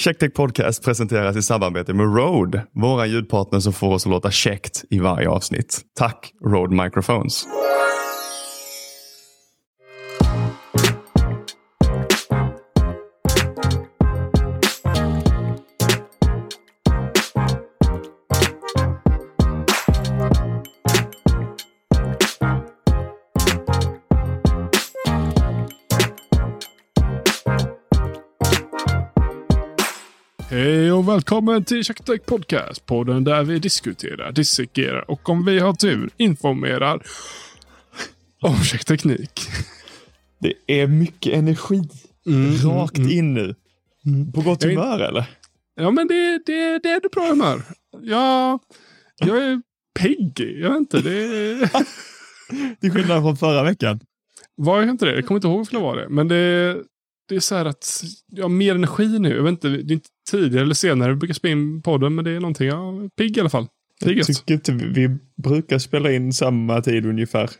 Checktech Podcast presenteras i samarbete med Rode, våra ljudpartner som får oss att låta käckt i varje avsnitt. Tack Rode Microphones. Välkommen till Checktech Podcast. Podden där vi diskuterar, dissekerar och om vi har tur informerar om checkteknik. Det är mycket energi rakt in nu. På gott Jag är- humör eller? Ja men det, det, det är det bra humör. Jag, jag är pigg. Jag vet inte. Det Till skillnad från förra veckan. var jag inte det. Jag kommer inte ihåg om det var det. Men det, det är så här att jag har mer energi nu. Jag vet inte, det är inte tidigare eller senare vi brukar spela in podden. Men det är någonting. Jag är pigg i alla fall. Jag tycker inte vi brukar spela in samma tid ungefär.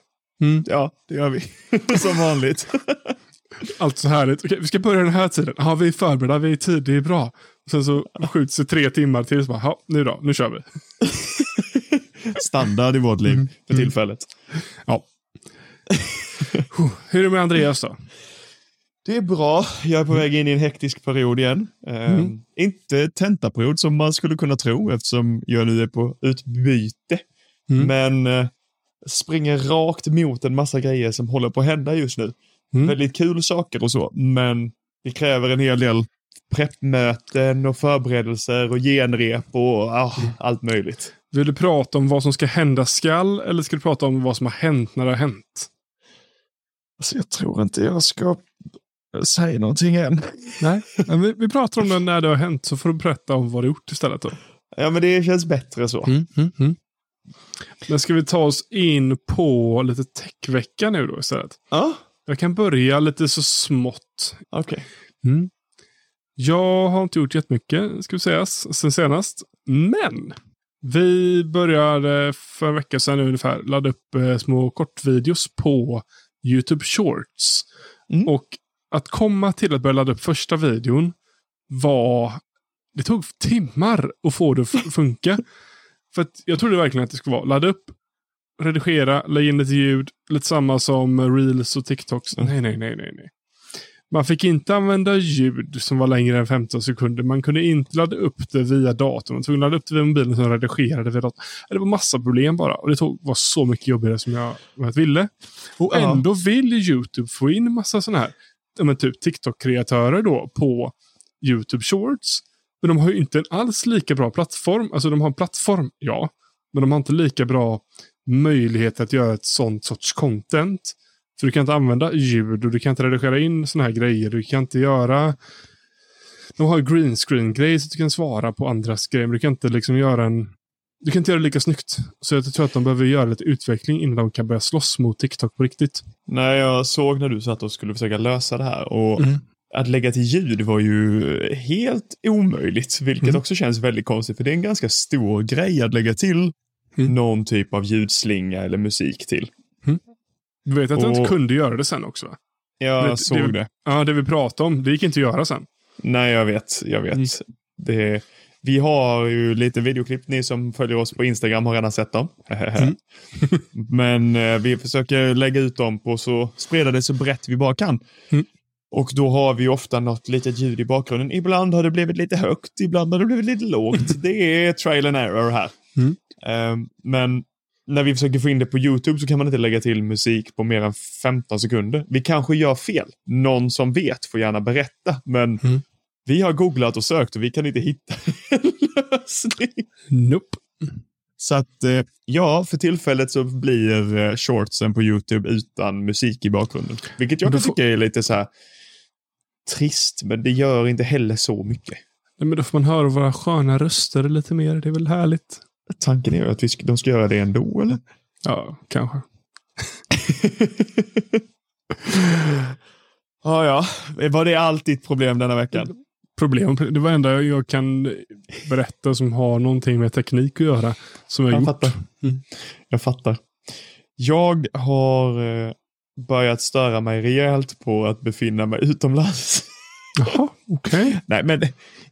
Mm. Ja, det gör vi. Som vanligt. Allt så härligt. Okej, vi ska börja den här tiden. Ja, vi är förberedda, vi är i tid, det är bra. Och sen så skjuts det tre timmar till. Så bara, ja, nu då, nu kör vi. Standard i vårt liv för tillfället. Ja. Hur är det med Andreas då? Det är bra. Jag är på väg in i en hektisk period igen. Eh, Inte tentaperiod som man skulle kunna tro eftersom jag nu är på utbyte. Mm. Men eh, springer rakt mot en massa grejer som håller på att hända just nu. Mm. Väldigt kul saker och så, men det kräver en hel del preppmöten och förberedelser och genrep och ah, allt möjligt. Vill du prata om vad som ska hända skall eller ska du prata om vad som har hänt när det har hänt? Alltså, jag tror inte jag ska säga någonting än. Nej, men vi, vi pratar om det när det har hänt så får du berätta om vad du gjort istället. Då. Ja, men det känns bättre så. Men ska vi ta oss in på lite techvecka nu då istället? Ja, Jag kan börja lite så smått. okej. Mm. Jag har inte gjort jättemycket, ska vi säga, sen senast. Men vi började för en vecka sedan ungefär ladda upp eh, små kortvideos på YouTube Shorts. Mm. Och att komma till att börja ladda upp första videon var... Det tog timmar att få det att funka. för att jag trodde verkligen att det skulle vara ladda upp, redigera, lägga in lite ljud, lite samma som Reels och TikToks. Nej, nej, nej, nej, nej. Man fick inte använda ljud som var längre än 15 sekunder. Man kunde inte ladda upp det via datorn. Man tvungen ladda upp det via mobilen som redigerade via datorn. Det var massa problem bara. Och det tog, var så mycket jobbigare som jag, jag ville. Och ändå vill YouTube få in massa sådana här men typ TikTok-kreatörer då på YouTube Shorts. Men de har ju inte en alls lika bra plattform. Alltså de har en plattform, ja. Men de har inte lika bra möjlighet att göra ett sånt sorts content. För du kan inte använda ljud och du kan inte redigera in såna här grejer. Du kan inte göra... De har ju green screen grejer så du kan svara på andras grejer. Men du kan inte liksom göra en... Du kan inte göra det lika snyggt. Så jag tror att de behöver göra lite utveckling innan de kan börja slåss mot TikTok på riktigt. När jag såg när du satt och skulle försöka lösa det här och Mm. att lägga till ljud var ju helt omöjligt, vilket Mm. också känns väldigt konstigt för det är en ganska stor grej att lägga till Mm. någon typ av ljudslinga eller musik till. Du vet att jag inte Och- kunde göra det sen också? va? Jag såg det- det. Ja, det vi pratade om, det gick inte att göra sen. Nej, jag vet. Jag vet. Mm. Det, vi har ju lite videoklipp. Ni som följer oss på Instagram har redan sett dem. Mm. Men eh, vi försöker lägga ut dem på så sprida det så brett vi bara kan. Mm. Och då har vi ofta något litet ljud i bakgrunden. Ibland har det blivit lite högt, ibland har det blivit lite lågt. Det är trial and error här. Mm. Eh, men när vi försöker få in det på YouTube så kan man inte lägga till musik på mer än 15 sekunder. Vi kanske gör fel. Någon som vet får gärna berätta. Men Mm. Vi har googlat och sökt och vi kan inte hitta en lösning. Nope. Så att eh, ja, för tillfället så blir eh, shortsen på YouTube utan musik i bakgrunden. Vilket jag kan får- tycka är lite så här trist, men det gör inte heller så mycket. Nej, men då får man höra våra sköna röster lite mer. Det är väl härligt? Tanken är ju att vi ska, de ska göra det ändå, eller? Ja, kanske. ja, ja. Var det allt ditt problem denna veckan? Problem. Det var enda jag kan berätta som har någonting med teknik att göra. Som jag, Jag gjort. fattar. Mm. Jag fattar. Jag har eh, börjat störa mig rejält på att befinna mig utomlands. Jaha, okej. Nej, men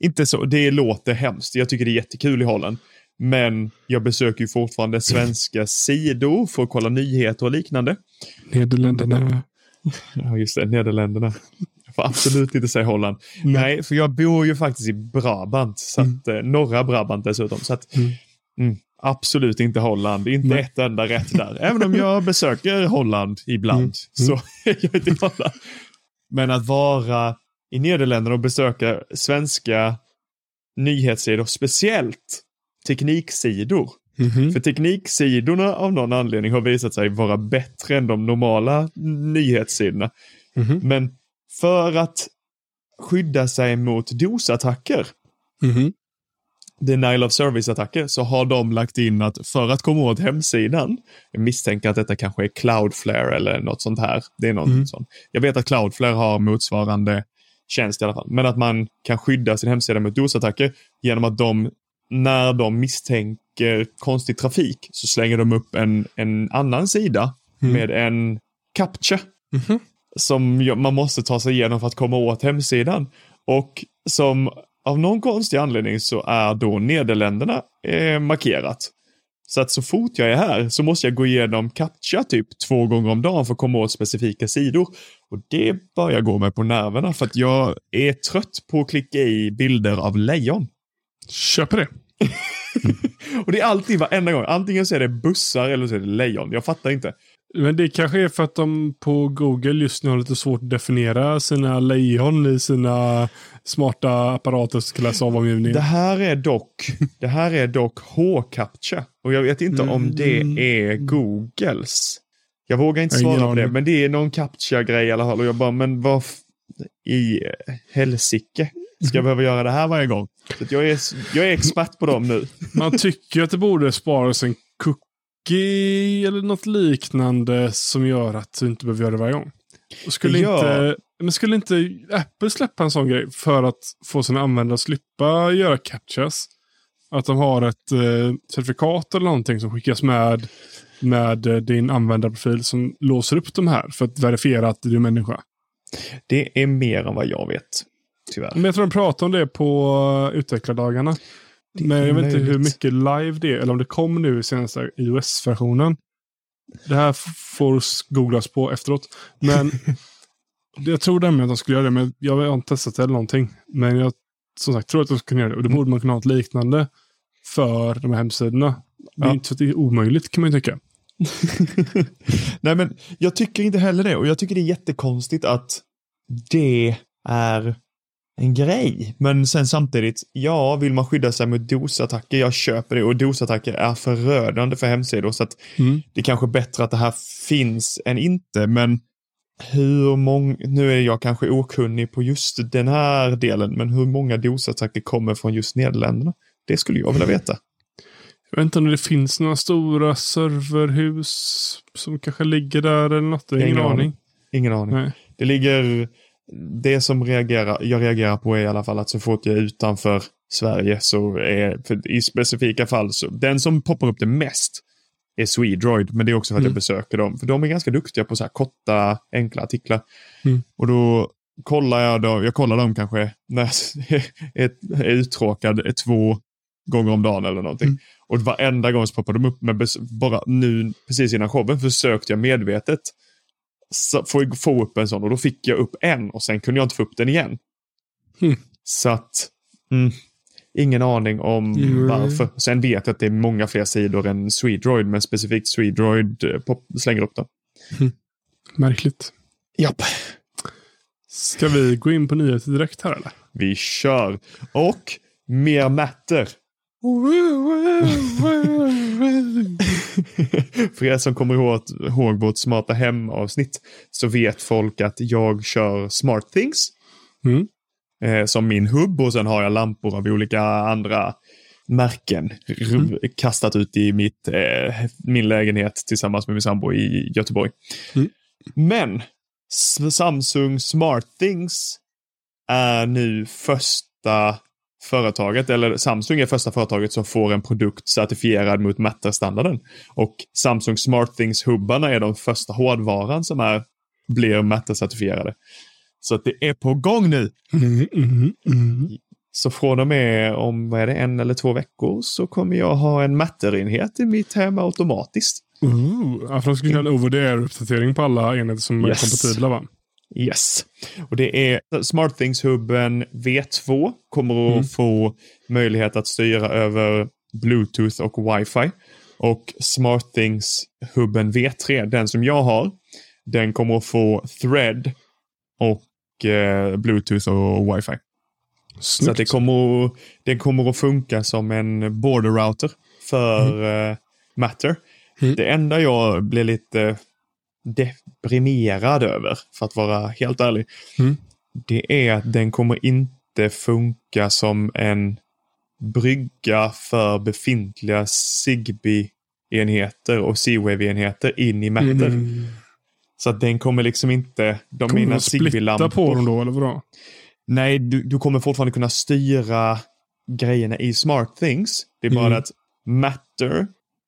inte så. Det låter hemskt. Jag tycker det är jättekul i Holland. Men jag besöker ju fortfarande svenska sidor för att kolla nyheter och liknande. Nederländerna. Ja, just det. Nederländerna. Får absolut inte säga Holland. Nej, för jag bor ju faktiskt i Brabant. Så att, eh, norra Brabant dessutom. Så att, Mm. mm, absolut inte Holland. Inte Nej. ett enda rätt där. Även om jag besöker Holland ibland. Mm. Så är jag inte i Holland. Men att vara i Nederländerna och besöka svenska nyhetssidor, speciellt tekniksidor. Mhm. För tekniksidorna av någon anledning har visat sig vara bättre än de normala nyhetssidorna. Mhm. Men för att skydda sig mot DOS-attacker, Mhm. denial of service-attacker, så har de lagt in att för att komma åt hemsidan, jag misstänker att detta kanske är Cloudflare eller något sånt här. Det är någon Mm. sån. Jag vet att Cloudflare har motsvarande tjänst i alla fall. Men att man kan skydda sin hemsida mot DOS-attacker genom att de, när de misstänker konstig trafik, så slänger de upp en, en annan sida Mm. med en captcha Mhm. Som man måste ta sig igenom för att komma åt hemsidan. Och som av någon konstig anledning så är då Nederländerna eh, markerat. Så att så fort jag är här så måste jag gå igenom CAPTCHA typ två gånger om dagen för att komma åt specifika sidor. Och det börjar gå mig på nerverna för att jag är trött på att klicka i bilder av lejon. Köper det. Och det är alltid varenda gång. Antingen så är det bussar eller så är det lejon. Jag fattar inte. Men det kanske är för att de på Google just nu har lite svårt att definiera sina lejon i sina smarta apparater som ska läsa av omgivningen. Det här är dock, det här är dock H-captcha. Och jag vet inte om det Mm. är Googles. Jag vågar inte svara på det, men det är någon captcha-grej i alla fall. Och jag bara, men vad i helsike ska jag behöva göra det här varje gång? Så jag, är, jag är expert på dem nu. Man tycker att det borde sparas en cookie eller något liknande som gör att du inte behöver göra det varje gång. Och Skulle, Ja. inte, men skulle inte Apple släppa en sån grej för att få sina användare att slippa göra captchas? Att de har ett eh, certifikat eller någonting som skickas med, med eh, din användarprofil som låser upp de här för att verifiera att du är människa. Det är mer än vad jag vet, tyvärr. Men jag tror de pratar om det på uh, utvecklardagarna. Men jag vet inte hur mycket live det är, eller om det kom nu i senaste iOS-versionen. Det här får googlas på efteråt. Men jag tror nämligen att de skulle göra det, men jag har inte testat det eller någonting. Men jag som sagt tror att de skulle göra det. Och då borde man kunna ha ett liknande för de här hemsidorna. Det är Ja. inte så att det är omöjligt kan man ju tycka. Nej, men jag tycker inte heller det. Och jag tycker det är jättekonstigt att det är en grej. Men sen samtidigt, ja, vill man skydda sig mot DOS-attacker, jag köper det. Och DOS-attacker är förödande för hemsidor. Så att Mm. det är kanske bättre att det här finns än inte. Men hur många, nu är jag kanske okunnig på just den här delen, men hur många DOS-attacker kommer från just Nederländerna? Det skulle jag vilja veta. Jag vet inte om det finns några stora serverhus som kanske ligger där eller något. Ingen, Ingen aning. aning. Ingen aning. Nej. Det ligger, det som reagerar, jag reagerar på är i alla fall att så fort jag är utanför Sverige så är, i specifika fall, så, den som poppar upp det mest är Swedroid. Men det är också för att Mm. jag besöker dem. För de är ganska duktiga på så här korta, enkla artiklar. Mm. Och då kollar jag då, jag kollar dem kanske när jag är, är uttråkad två gånger om dagen eller någonting. Mm. Och varenda gång så poppar de upp. Men bara nu, precis innan showen, försökte jag medvetet få, få upp en sån och då fick jag upp en och sen kunde jag inte få upp den igen. Mm. Så att, mm, ingen aning om Mm. varför. Sen vet jag att det är många fler sidor än Swedroid, men specifikt Swedroid eh, slänger upp dem. Märkligt. Japp. Ska vi gå in på nyheter direkt här eller? Vi kör. Och mer matter. För er som kommer ihåg, ihåg vårt smarta hem-avsnitt så vet folk att jag kör Smart Things Mm. eh, som min hubb och sen har jag lampor av olika andra märken r- kastat ut i mitt, eh, min lägenhet tillsammans med min sambo i Göteborg. Mm. Men Samsung Smart Things är nu första företaget, eller Samsung är första företaget som får en produkt certifierad mot Matter-standarden. Och Samsung Smart Things-hubbarna är de första hårdvaran som är, blir Matter-certifierade. Så att det är på gång nu. Mm, mm, mm. Så från och med om vad är det, en eller två veckor så kommer jag ha en matterenhet i mitt hem automatiskt. Ooh, ja, för de ska köra en over-the-air-uppdatering på alla enheter som Yes. är kompatibla va? Yes. Och det är SmartThings-hubben V2 kommer att Mm. få möjlighet att styra över Bluetooth och Wi-Fi. Och SmartThings-hubben V3, den som jag har, den kommer att få Thread och eh, Bluetooth och Wi-Fi. Så Snyggt. att det kommer, att, det kommer att funka som en border router för eh, Matter. Mm. Det enda jag blir lite deprimerad över, för att vara helt ärlig, Mm. det är att den kommer inte funka som en brygga för befintliga Zigbee-enheter och Z-Wave-enheter in i Matter. Mm. Så att den kommer liksom inte, de Kommer mina Zigbee-lampor. på dem då eller vadå? Nej, du, du kommer fortfarande kunna styra grejerna i Smart Things. Det är bara Mm. att Matter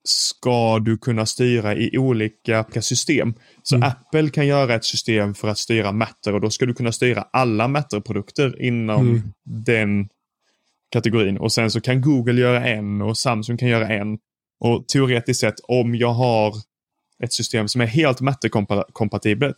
ska du kunna styra i olika system. Så Mm. Apple kan göra ett system för att styra Matter och då ska du kunna styra alla Matter-produkter inom Mm. den kategorin. Och sen så kan Google göra en och Samsung kan göra en. Och teoretiskt sett, om jag har ett system som är helt Matter-kompatibelt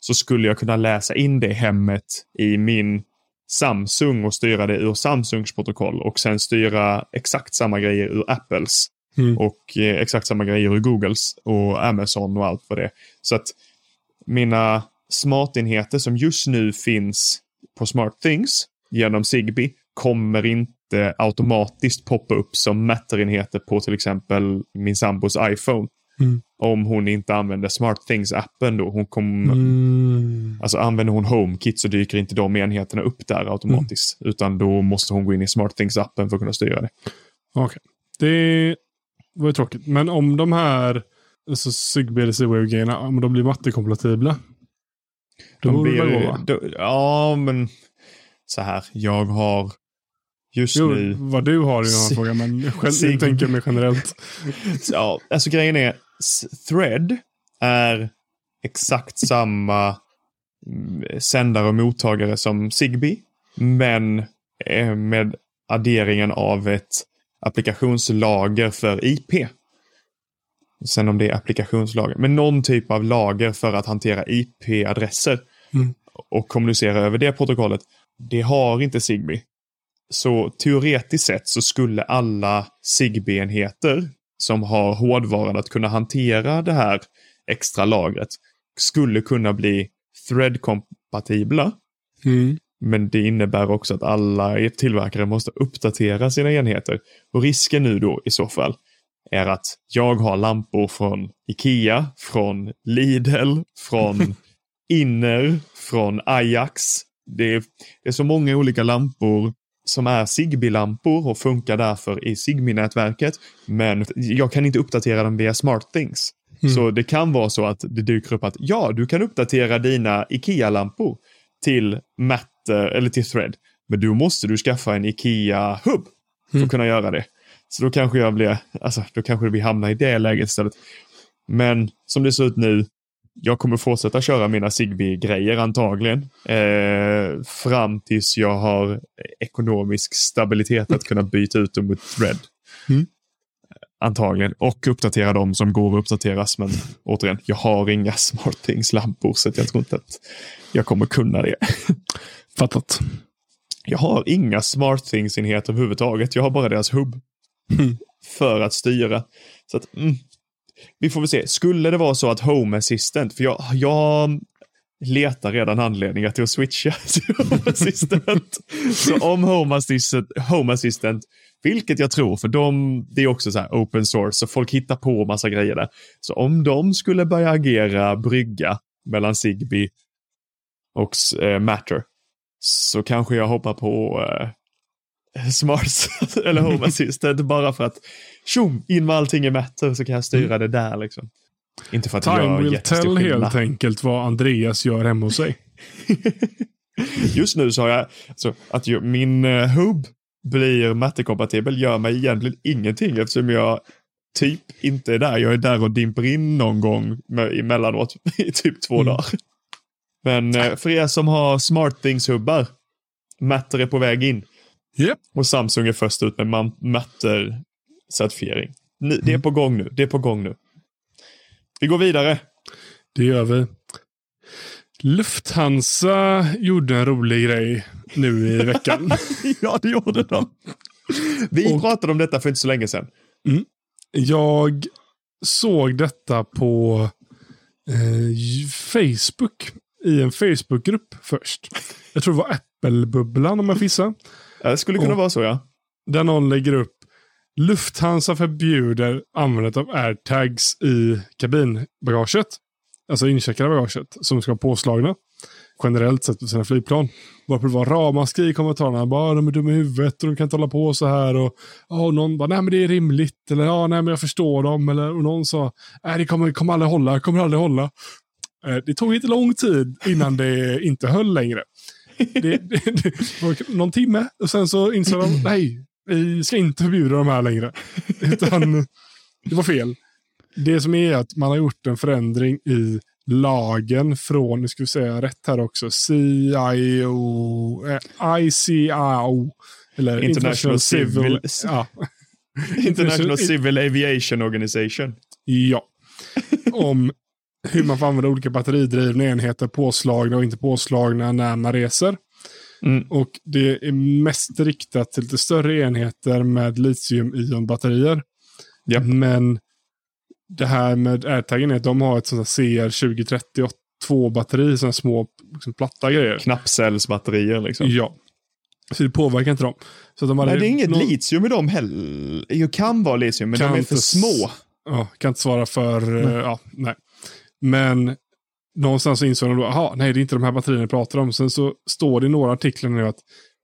så skulle jag kunna läsa in det hemmet i min Samsung och styra det ur Samsungs protokoll och sen styra exakt samma grejer ur Apples Mm. och eh, exakt samma grejer ur Googles och Amazon och allt vad det är. Så att mina smartenheter som just nu finns på Smart Things genom Zigbee kommer inte automatiskt poppa upp som Matter-enheter på till exempel min sambos iPhone. Mm. Om hon inte använder Smart Things-appen då. Hon kommer Mm. Alltså använder hon HomeKit så dyker inte de enheterna upp där automatiskt. Utan då måste hon gå in i SmartThings-appen för att kunna styra det. Okej. Det var ju tråkigt. Men om de här alltså Z-Wave-grejerna, om de blir mattekompatibla. De det väl gå blir, va? då, ja, men så här. Jag har just Jo, nu... vad du har är en annan Sig- fråga, men själv Sig- tänker jag mig generellt. Ja, alltså grejen är, Thread är exakt samma mm, sändare och mottagare som Zigbee. Men eh, med adderingen av ett applikationslager för IP. Sen om det är applikationslager, men någon typ av lager för att hantera IP-adresser Mm. och kommunicera över det protokollet. Det har inte Zigbee. Så teoretiskt sett så skulle alla Zigbee-enheter som har hårdvaran att kunna hantera det här extra lagret skulle kunna bli thread-kompatibla. Mm. Men det innebär också att alla tillverkare måste uppdatera sina enheter. Och risken nu då i så fall är att jag har lampor från Ikea, från Lidl, från Inner, från Ajax. Det är, det är så många olika lampor som är Zigbee-lampor och funkar därför i Zigbee-nätverket. Men jag kan inte uppdatera dem via SmartThings. Mm. Så det kan vara så att det dyker upp att ja, du kan uppdatera dina Ikea-lampor till Matter eller till Thread. Men då måste du skaffa en Ikea-hub för Mm. att kunna göra det. Så då kanske jag blir, alltså då kanske vi hamnar i det läget istället. Men som det ser ut nu, jag kommer fortsätta köra mina Zigbee-grejer antagligen. Eh, fram tills jag har ekonomisk stabilitet att kunna byta ut dem mot Thread. Mm. Antagligen. Och uppdatera dem som går att uppdateras. Men återigen, jag har inga SmartThings-lampor så att jag tror inte att jag kommer kunna det. Fattat. Jag har inga SmartThings-enheter överhuvudtaget. Jag har bara deras hubb. Mm. För att styra. Så att, mm, vi får väl se. Skulle det vara så att Home Assistant, för jag, jag letar redan anledningar till att switcha till Home Assistant. så om Home Assistant, Home Assistant, vilket jag tror, för de, det är också så här open source, så folk hittar på massa grejer där. Så om de skulle börja agera brygga mellan Zigbee och eh, Matter, så kanske jag hoppar på eh, Smart eller Home Assistant bara för att tjong, in med allting i Matter så kan jag styra det där liksom. Inte för att Time jag will tell skillnad. helt enkelt vad Andreas gör hemma hos sig. Just nu så har jag, alltså, att ju, min uh, hub blir mattekompatibel gör mig egentligen ingenting eftersom jag typ inte är där. Jag är där och dimper in någon gång med, emellanåt i typ två Mm. dagar. Men eh, för er som har SmartThings-hubbar, Matter är på väg in. Japp. Och Samsung är först ut med Matter-certifiering. Det är Mm. på gång nu. Det är på gång nu. Vi går vidare. Det gör vi. Lufthansa gjorde en rolig grej nu i veckan. ja, det gjorde de. Vi Och- pratade om detta för inte så länge sedan. Jag såg detta på eh, Facebook. I en Facebookgrupp först. Jag tror det var Apple-bubblan om jag fissar. Ja, Det skulle kunna Och- vara så, ja. Där någon lägger upp Lufthansa förbjuder användandet av airtags i kabinbagaget. Alltså incheckade bagaget som ska vara påslagna. Generellt sett på sina flygplan. Varför det var ramaskri i kommentarerna. Bara, de är dumma i huvudet och de kan inte hålla på så här. Och, och någon bara, nej men det är rimligt. Eller ja, nej men jag förstår dem. Eller och någon sa, nej det kommer, kommer aldrig hålla, kommer aldrig hålla. Eh, Det tog inte lång tid innan det inte höll längre. Det, det, det var någon timme och sen så insåg de, nej, vi ska inte förbjuda de här längre. Utan det var fel. Det som är att man har gjort en förändring i lagen från, nu ska vi säga rätt här också, CIO, eh, ICAO. Eller International Civil- Ja, International Civil Aviation Organization. Ja. Om hur man får använda olika batteridrivna enheter, påslagna och inte påslagna när man reser. Mm. Och det är mest riktat till lite större enheter med litium-ion-batterier. Ja. Men det här med airtagen är att de har ett sånt här CR2032-batteri, sådana små liksom, platta grejer. Knappcellsbatterier liksom. Ja. Så det påverkar inte dem. Så de hade Nej, det är inget någon- litium i dem heller. Det kan vara litium, men Kan de är för små. Ja, kan inte svara för, eh, ja, nej. Men någonstans så insåg de då, aha, nej det är inte de här batterierna jag pratar om. Sen så står det i några artiklar nu att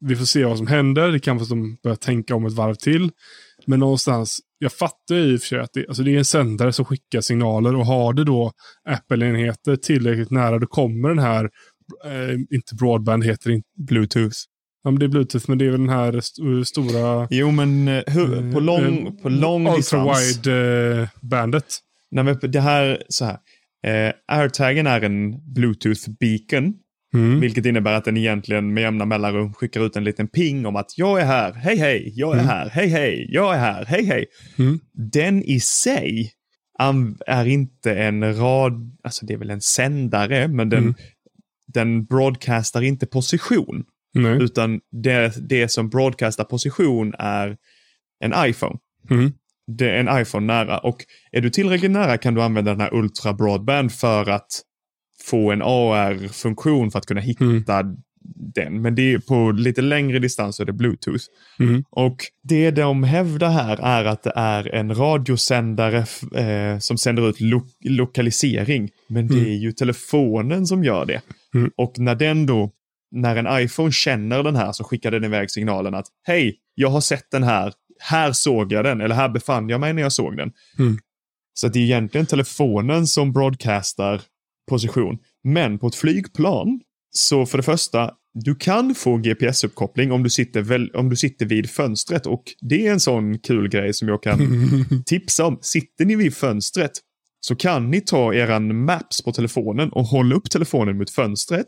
vi får se vad som händer. Det kan vara att de börjar tänka om ett varv till. Men någonstans, jag fattar ju i och för sig att det, alltså det är en sändare som skickar signaler och har det då Apple-enheter tillräckligt nära, då kommer den här, eh, inte broadband heter det Bluetooth. ja, men det är bluetooth, men det är väl den här st- stora Jo, men eh, hur, på lång, eh, på lång distans. ultra-wide eh. Nej, men det här, så här. Eh, AirTagen är en Bluetooth-beacon, Mm. vilket innebär att den egentligen med jämna mellanrum skickar ut en liten ping om att jag är här, hej hej, jag är Mm. här, hej hej, jag är här, hej hej. Mm. Den i sig är inte en rad, alltså det är väl en sändare, men den, Mm. den broadcastar inte position. Utan det, det som broadcastar position är en iPhone. Mm. Det är en iPhone nära. Och är du tillräckligt nära kan du använda den här Ultra Broadband för att få en AR-funktion för att kunna hitta Mm. den. Men det är på lite längre distans så är det Bluetooth. Mm. Och det de hävdar här är att det är en radiosändare eh, som sänder ut lo lokalisering. Men det Mm. är ju telefonen som gör det. Mm. Och när den då, när en iPhone känner den här så skickar den iväg signalen att hej, jag har sett den här, här såg jag den, eller här befann jag mig när jag såg den. Mm. Så det är egentligen telefonen som broadcastar position. Men på ett flygplan, så för det första, du kan få GPS-uppkoppling om du, sitter väl, om du sitter vid fönstret. Och det är en sån kul grej som jag kan tipsa om. Sitter ni vid fönstret så kan ni ta eran Maps på telefonen och hålla upp telefonen mot fönstret.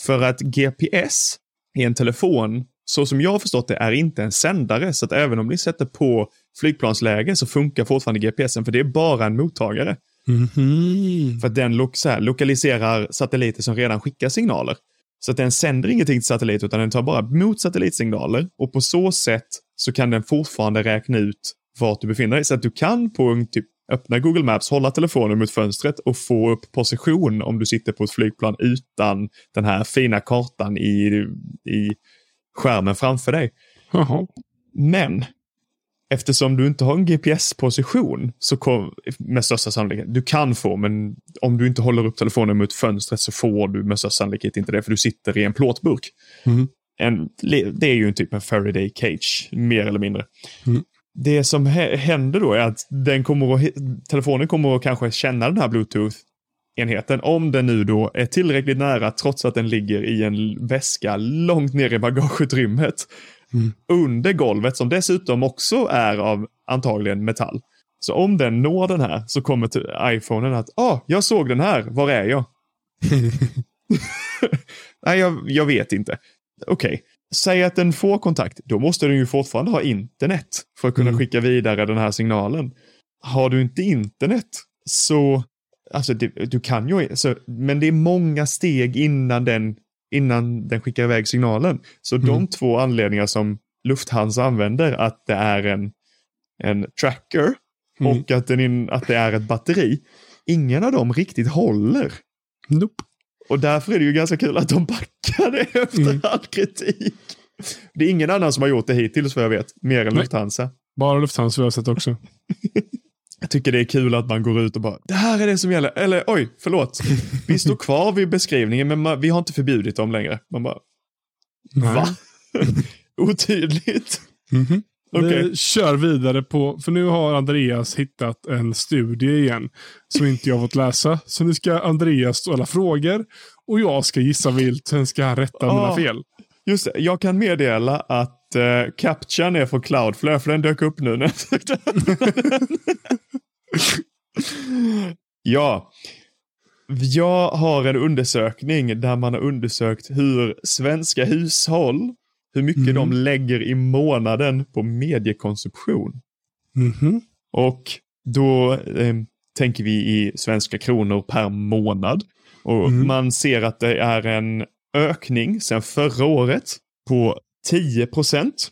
För att GPS i en telefon, så som jag har förstått det, är inte en sändare. Så att även om ni sätter på flygplansläge så funkar fortfarande GPSen, för det är bara en mottagare. Mhm. För att den lo här, lokaliserar satelliter som redan skickar signaler. Så att den sänder ingenting till satellit, utan den tar bara emot satellitsignaler. Och på så sätt så kan den fortfarande räkna ut vart du befinner dig. Så att du kan på en typ öppna Google Maps, hålla telefonen mot fönstret och få upp position om du sitter på ett flygplan utan den här fina kartan i, i skärmen framför dig. Jaha. Men eftersom du inte har en GPS-position så kom, med största sannolikhet, du kan få, men om du inte håller upp telefonen mot fönstret så får du med största sannolikhet inte det, för du sitter i en plåtburk. Mm. En, det är ju en typ av Faraday cage, mer eller mindre. Mm. Det som hä- händer då är att den kommer att, telefonen kommer att kanske känna den här Bluetooth-enheten, om den nu då är tillräckligt nära trots att den ligger i en väska långt ner i bagageutrymmet Mm. under golvet som dessutom också är av antagligen metall. Så om den når den här så kommer till iPhonen att ah, jag såg den här, var är jag? Nej, jag, jag vet inte. Okej, säg att den får kontakt. Då måste den ju fortfarande ha internet för att kunna Mm. skicka vidare den här signalen. Har du inte internet så, alltså det, du kan ju, så, men det är många steg innan den, innan den skickar iväg signalen. Så de Mm. två anledningar som Lufthansa använder, att det är en, en tracker Mm. och att, den att det är ett batteri, ingen av dem riktigt håller. Nope. Och därför är det ju ganska kul att de backade efter Mm. all kritik. Det är ingen annan som har gjort det hittills vad jag vet, mer än Nej. Lufthansa. Bara Lufthansa vi har sett också. Jag tycker det är kul att man går ut och bara, det här är det som gäller. Eller oj, förlåt. Vi står kvar vid beskrivningen, men man, vi har inte förbjudit dem längre. Man bara, Nej. va? Otydligt. Mhm. Okej. Vi kör vidare på, för nu har Andreas hittat en studie igen som inte jag fått läsa. Så nu ska Andreas ställa frågor och jag ska gissa vilt, sen ska han rätta mina Ah. fel. Just det, jag kan meddela att uh, captchan är från Cloudflare, för den dök upp nu när jag sökte. ja. Jag har en undersökning där man har undersökt hur svenska hushåll, hur mycket Mm. de lägger i månaden på mediekonsumtion. Mhm. Och då eh, tänker vi i svenska kronor per månad. Och Mm. man ser att det är en ökning sedan förra året på 10 procent.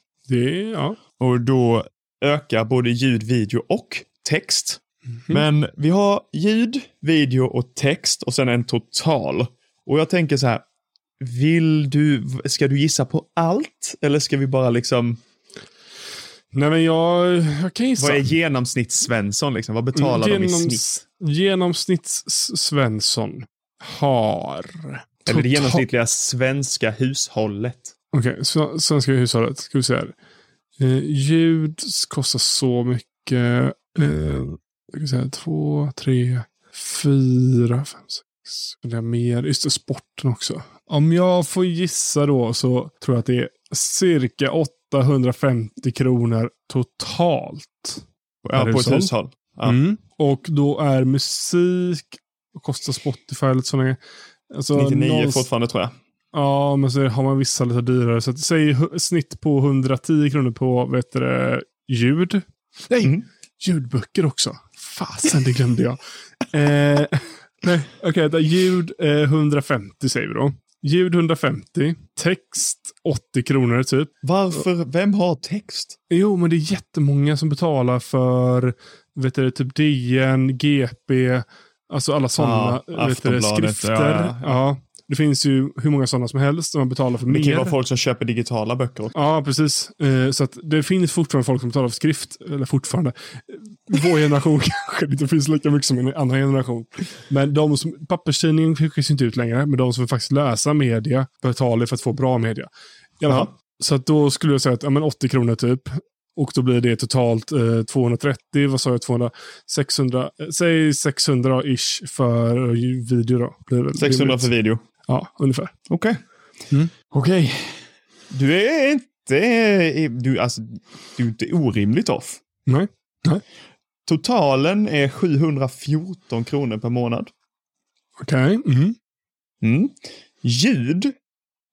Ja. Och då ökar både ljud, video och text. Mhm. Men vi har ljud, video och text och sen en total. Och jag tänker så här, vill du, ska du gissa på allt? Eller ska vi bara liksom, Nej men jag, jag kan gissa. vad är genomsnitts-Svensson liksom? Vad betalar de i Genoms- snitt? Genomsnitts-Svensson har... Eller det genomsnittliga svenska hushållet. Okej, okay, svenska hushållet. Ska vi se här. Eh, ljud kostar så mycket. Eh, jag kan säga två, tre, fyra, fem, sex. Vill jag mer? Just det, sporten också. Om jag får gissa då så tror jag att det är cirka 850 kronor totalt. Ja, Per på ett hushåll. Ja. Mm. Och då är musik, kostar Spotify lite sådana alltså 99 någons- fortfarande tror jag. Ja, men så har man vissa lite dyrare. Så att, säg snitt på 110 kronor på vet du, ljud. Nej, Mm. ljudböcker också. Fasen, det glömde jag. eh, nej, okej. Okay, ljud eh, 150 säger vi då. Ljud 150. Text 80 kronor typ. Varför? Vem har text? Jo, men det är jättemånga som betalar för vet du, typ DN, GP, alltså alla sådana Ja, vet du, Aftonbladet, skrifter. ja, ja, Ja, det finns ju hur många sådana som helst. Man betalar för Det kan ju mer. vara folk som köper digitala böcker. också. Ja, precis. Eh, Så att det finns fortfarande folk som betalar för skrift. Eller fortfarande. Vår generation kanske det inte finns lika mycket som en annan generation. Men de som, papperstidningen skickas inte ut längre, men de som faktiskt läser media betalar för att få bra media. I alla fall. Så att då skulle jag säga att ja, men 80 kronor typ. Och då blir det totalt eh, 230, vad sa jag, 200, 600, eh, säg 600 ish för video då. Blir väl 600 rimligt. för video. Ja, ungefär. Okej. Mm. Okej. Du är inte, du, alltså, du är inte orimligt off. Nej. Totalen är 714 kronor per månad. Okej. Mhm. Mm. Ljud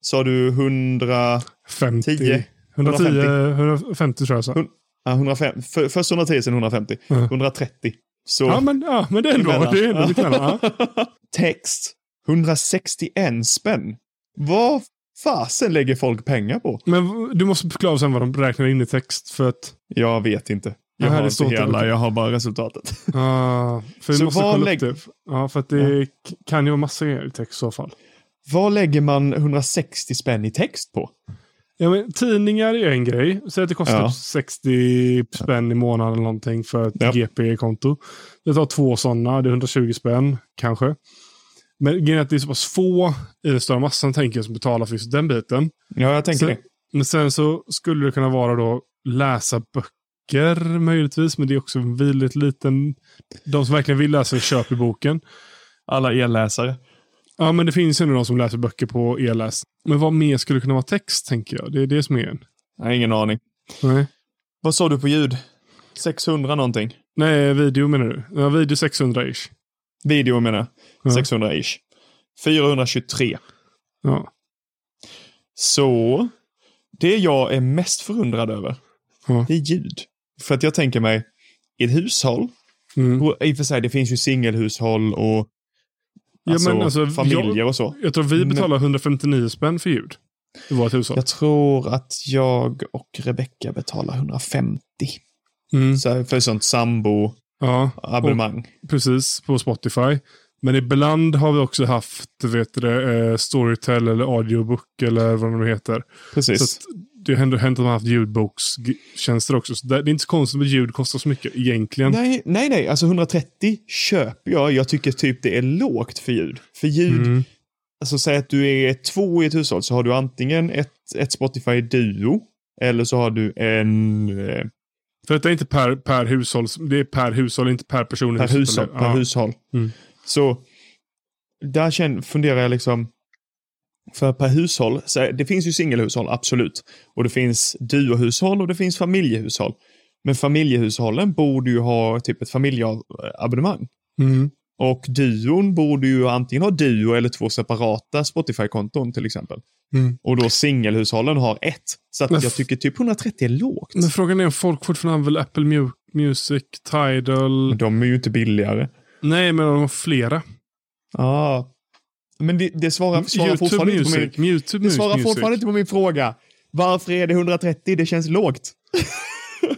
sa du 100, 50. 10, 110, 150. 150 tror jag ja, 105, för, först 110, sen 150. Ja. 130. Så Ja, men, ja, men det är ändå, det är ändå lite. Text, 161 spänn. Vad fasen lägger folk pengar på? Men du måste förklara sen vad de räknar in i text. För att, Jag vet inte. Jag har det inte hela, jag har bara resultatet. ah, för vi Så måste kolla lägg- upp det. Ja, för att det k- kan ju vara massa grejer i text i så fall. Vad lägger man 160 spänn i text på? Ja, men tidningar är en grej. Säg att det kostar Ja. 60 spänn i månaden eller någonting för ett Ja. GP-konto. Jag tar två sådana, det är 120 spänn kanske. Men grejen är att det är så pass få i den stora massan tänker jag som betalar för just den biten. Ja, jag tänker Sen, det. men sen så skulle det kunna vara då läsa böcker möjligtvis, men det är också en väldigt liten... De som verkligen vill läsa köper boken. Alla elläsare. Ja, men det finns ju ändå de som läser böcker på e-läs. Men vad mer skulle kunna vara text, tänker jag. Det är det som är en. Jag har ingen aning. Nej, Vad sa du på ljud? 600 någonting? Nej video menar du? Ja, video 600-ish. Video menar jag. Ja. 600-ish. 423. Ja. Så det jag är mest förundrad över, Ja. det är ljud. För att jag tänker mig, i ett hushåll, Mm. och i och för sig det finns ju singelhushåll och Ja, alltså, alltså, familjer jag- och så. Jag tror vi Men- betalar 159 spänn för ljud. I vårt hushåll. Jag tror att jag och Rebecca betalar 150 Mm. så för sånt sambo-abonnemang. Ja, precis. På Spotify. Men ibland har vi också haft vet du, det, eh, Storytel eller audiobook eller vad de nu heter. Precis. Så det har ändå hänt att man har haft ljudbokstjänster också. Så det det är inte så konstigt att ljud kostar så mycket egentligen. Nej, nej, nej. Alltså 130 köper jag. Jag tycker typ det är lågt för ljud. För ljud, Mm. alltså säg att du är två i ett hushåll så har du antingen ett, ett Spotify Duo eller så har du en eh, För detta är inte per, per hushåll. Det är per hushåll, inte per person. per hushåll. Per ja. hushåll. Mm. Så där känner, funderar jag liksom, för per hushåll, så det finns ju singelhushåll, absolut. Och det finns duohushåll och det finns familjehushåll. Men familjehushållen borde ju ha typ ett familjeabonnemang. Mm. Och duon borde ju antingen ha duo eller två separata Spotify-konton till exempel. Mm. Och då singelhushållen har ett. Så att jag tycker typ 130 är lågt. Men frågan är om folk fortfarande använder Apple Mu- Music, Tidal. De är ju inte billigare. Nej, men de har flera. Ah. Men det, det svarar, svarar YouTube fortfarande inte på min... Music. YouTube Det svarar Music. fortfarande inte på min fråga. Varför är det 130? Det känns lågt.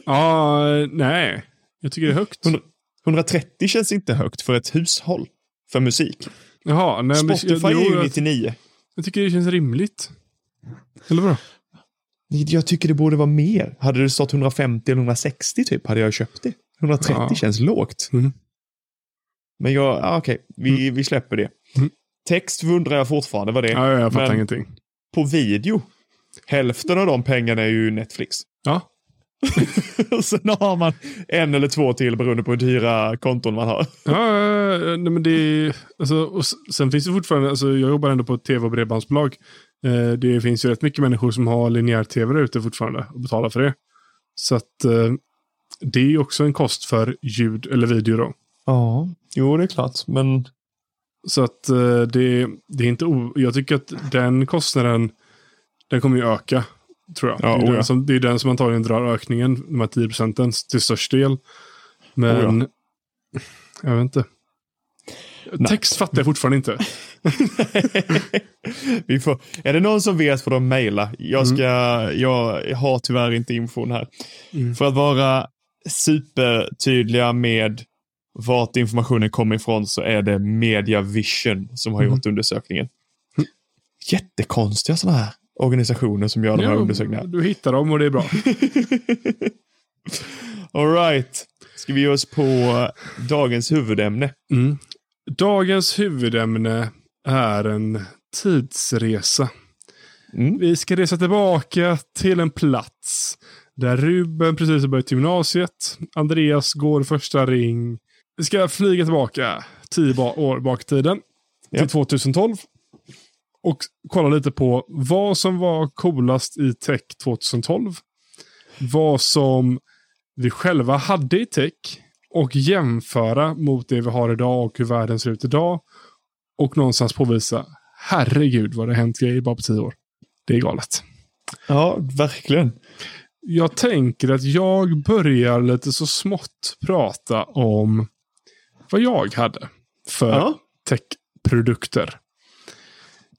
Ja, nej. Jag tycker det är högt. 100 130 känns inte högt för ett hushåll. För musik. Jaha, nej, men Spotify jag, är ju jag, 99. jag tycker det känns rimligt. Eller bra? Jag tycker det borde vara mer. Hade det stått 150 eller 160 typ, hade jag köpt det. 130 Ja. känns lågt. Mm. Men jag, ah, okej, vi, vi släpper det. Mm. Text undrar jag fortfarande vad det är. Ja, jag fattar Men- ingenting. På video, hälften av de pengarna är ju Netflix. Ja. Sen har man en eller två till beroende på hur dyra konton man har. Ja, nej, men det är, alltså, och sen finns det fortfarande, alltså, jag jobbar ändå på ett tv och bredbandsbolag. Eh, det finns ju rätt mycket människor som har linjär tv där ute fortfarande och betalar för det. Så att eh, det är ju också en kost för ljud eller video då. Ja, jo det är klart. Men Så att eh, det, det är inte o... Jag tycker att den kostnaden, den kommer ju öka. Tror jag. Ja, det, är oh den som, det är den som antagligen drar ökningen, de här 10 procenten, till störst del. Men, Oh jag vet inte. Text fattar jag fortfarande inte. vi får, är det någon som vet får de mejla. Jag, ska, jag har tyvärr inte infon här. Mm. För att vara supertydliga med vart informationen kommer ifrån så är det Media Vision som har Mm. gjort undersökningen. Jättekonstiga sådana här organisationer som gör de här undersökningarna. du hittar dem och det är bra. All right. Ska vi ge oss på dagens huvudämne? Mm. Dagens huvudämne är en tidsresa. Mm. Vi ska resa tillbaka till en plats där Ruben precis har börjat gymnasiet. Andreas går första ring. Vi ska flyga tillbaka tio år bak i tiden. Till Ja. 2012. Och kolla lite på vad som var coolast i tech 2012. Vad som vi själva hade i tech. Och jämföra mot det vi har idag och hur världen ser ut idag. Och någonstans påvisa, herregud vad det har hänt grejer bara på tio år. Det är galet. Ja, verkligen. Jag tänker att jag börjar lite så smått prata om vad jag hade för Ja. techprodukter.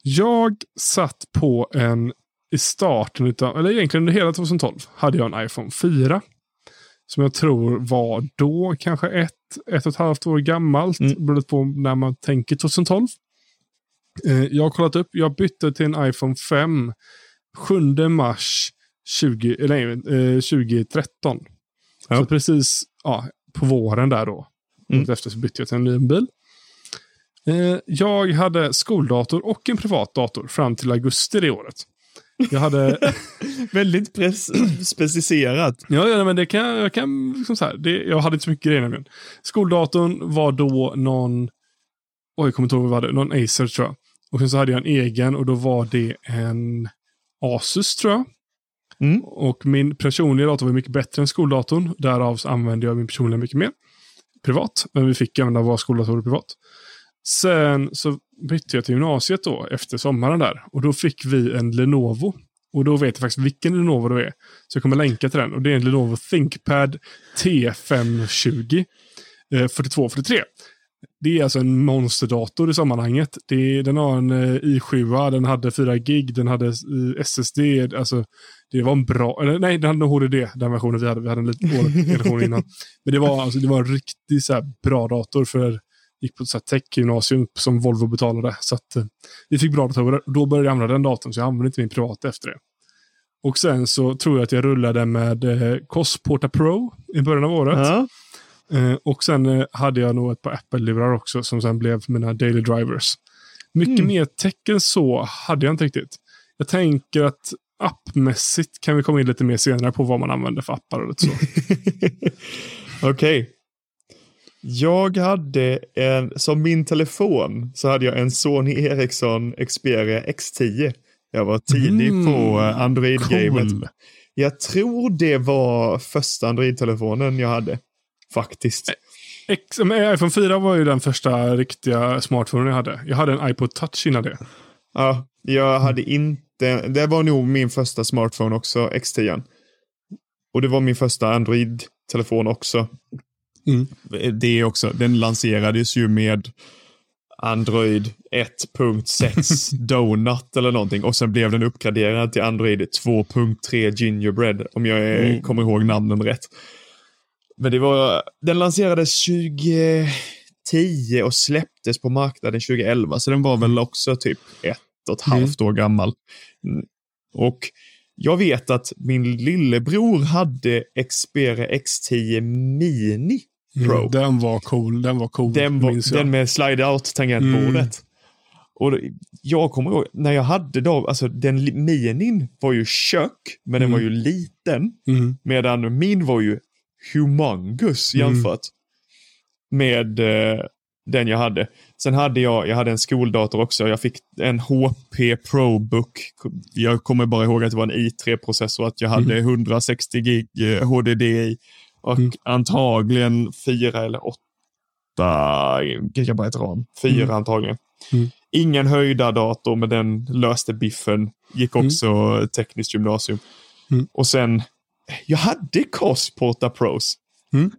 Jag satt på en, i starten utav, eller egentligen under hela 2012, hade jag en iPhone 4. Som jag tror var då kanske ett, ett och ett halvt år gammalt. Mm. Beroende på när man tänker 2012. Eh, jag har kollat upp, jag bytte till en iPhone 5 7 mars 20, eller, eh, 2013. Ja. Så precis ja, på våren där då. Mm. Efter så bytte jag till en ny bil. Eh, jag hade skoldator och en privat dator fram till augusti det året. Jag hade... Väldigt specificerat. ja, ja, men det kan jag kan liksom så här. Det, jag hade inte så mycket grejer nämligen. Skoldatorn var då någon... Oj, jag kommer inte ihåg vad det var. Någon Acer tror jag. Och sen så hade jag en egen och då var det en Asus tror jag. Mm. Och min personliga dator var mycket bättre än skoldatorn. Därav så använde jag min personliga mycket mer. Privat. Men vi fick använda våra skoldatorer privat. Sen så bytte jag till gymnasiet då efter sommaren där. Och då fick vi en Lenovo. Och då vet jag faktiskt vilken Lenovo det är. Så jag kommer länka till den. Och det är en Lenovo ThinkPad T520 eh, 4243. Det är alltså en monsterdator i sammanhanget. Det, den har en eh, i7, den hade 4 gig, den hade eh, SSD. Alltså, det var en bra, eller, nej den hade en HDD, den versionen vi hade. Vi hade en lite dålig generation innan. Men det var, alltså, det var en riktigt så bra dator för gick på tech-gymnasium som Volvo betalade. Så att, eh, vi fick bra datorer. Då började jag använda den datorn, så jag använde inte min privata efter det. Och sen så tror jag att jag rullade med eh, Cosporta Pro i början av året. Ja. Eh, och sen eh, hade jag nog ett par Apple-lurar också som sen blev mina daily drivers. Mycket Mm. mer tecken så hade jag inte riktigt. Jag tänker att appmässigt kan vi komma in lite mer senare på vad man använder för appar och lite så. Okej. Jag hade en, som min telefon, så hade jag en Sony Ericsson Xperia X10. Jag var tidig Mm, på eh, Android-gamet. Cool. Jag tror det var första Android-telefonen jag hade. Faktiskt. X, men iPhone 4 var ju den första riktiga smartphonen jag hade. Jag hade en iPod touch innan det. Ja, jag hade inte, det var nog min första smartphone också, X10. Och det var min första Android-telefon också. Mm. Det också, den lanserades ju med Android 1.6 Donut eller någonting. Och sen blev den uppgraderad till Android 2.3 Gingerbread. Om jag eh, Mm. kommer ihåg namnen rätt. Men det var, den lanserades 2010 och släpptes på marknaden 2011. Så den var väl också typ ett och ett Mm. halvt år gammal. Mm. Och jag vet att min lillebror hade Xperia X10 Mini Pro. Mm, den var cool. Den var cool. Den, var, den med slide-out-tangentbordet. Mm. Och jag kommer ihåg, när jag hade då, alltså den minin var ju kök, men den Mm. var ju liten. Mm. Medan min var ju humongous Mm. jämfört med eh, den jag hade. Sen hade jag, jag hade en skoldator också. Jag fick en HP ProBook. Jag kommer bara ihåg att det var en i3-processor, att jag hade 160 gig eh, HDD i. Och Mm. antagligen fyra eller åtta gigabyte ram. Fyra Mm. antagligen. Mm. Ingen höjda dator, men den löste biffen. Gick Mm. också tekniskt gymnasium. Mm. Och sen, jag hade Cosporta Pros. Mm.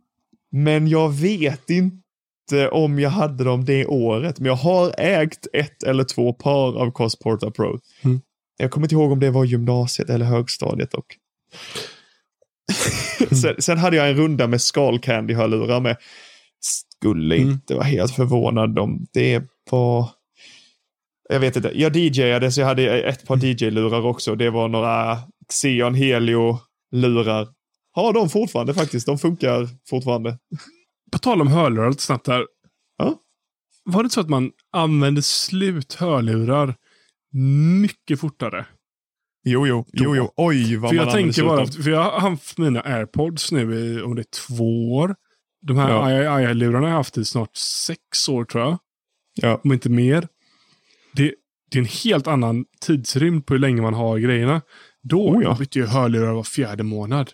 Men jag vet inte om jag hade dem det året. Men jag har ägt ett eller två par av Cosporta Pro. Mm. Jag kommer inte ihåg om det var gymnasiet eller högstadiet dock. sen, sen hade jag en runda med Skull Candy-hörlurar med. Skulle Mm. inte vara helt förvånad om det var... Jag vet inte. Jag DJade så jag hade ett par DJ-lurar också. Det var några Xeon Helio-lurar. Har de fortfarande faktiskt. De funkar fortfarande. På tal om hörlurar lite snabbt här. Ja. Var det så att man använde slut hörlurar mycket fortare? Jo, jo, jo, jo. Oj, vad För man jag tänker bara, för jag har haft mina airpods nu i, om det är två år. De här Ja. AI-lurarna har jag haft i snart sex år tror jag. Ja. Om inte mer. Det, det är en helt annan tidsrymd på hur länge man har grejerna. Då Oh ja. bytte jag hörlurar var fjärde månad.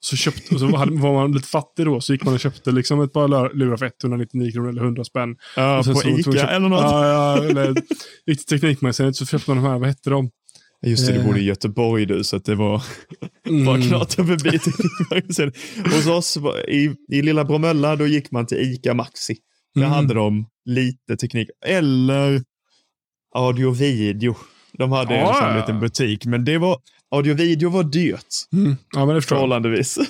Så, köpt, och så var, man lite fattig då, så gick man och köpte liksom ett par lurar för 199 kronor eller 100 spänn. Ja, på Ica köpt- eller något. Ja, ja, eller gick till Teknikmagasinet så köpte man de här, vad hette de? Just det, du Eh. bodde i Göteborg du, så att det var bara Mm. knata förbi Teknikmagasinet. Hos oss i, i lilla Bromölla, då gick man till Ica Maxi. Där Mm. hade de lite teknik. Eller audio-video. De hade en Ja, sån ja. liten butik, men det var, audio-video var dyrt. Mm. Ja, men det förstår jag. Förhållandevis.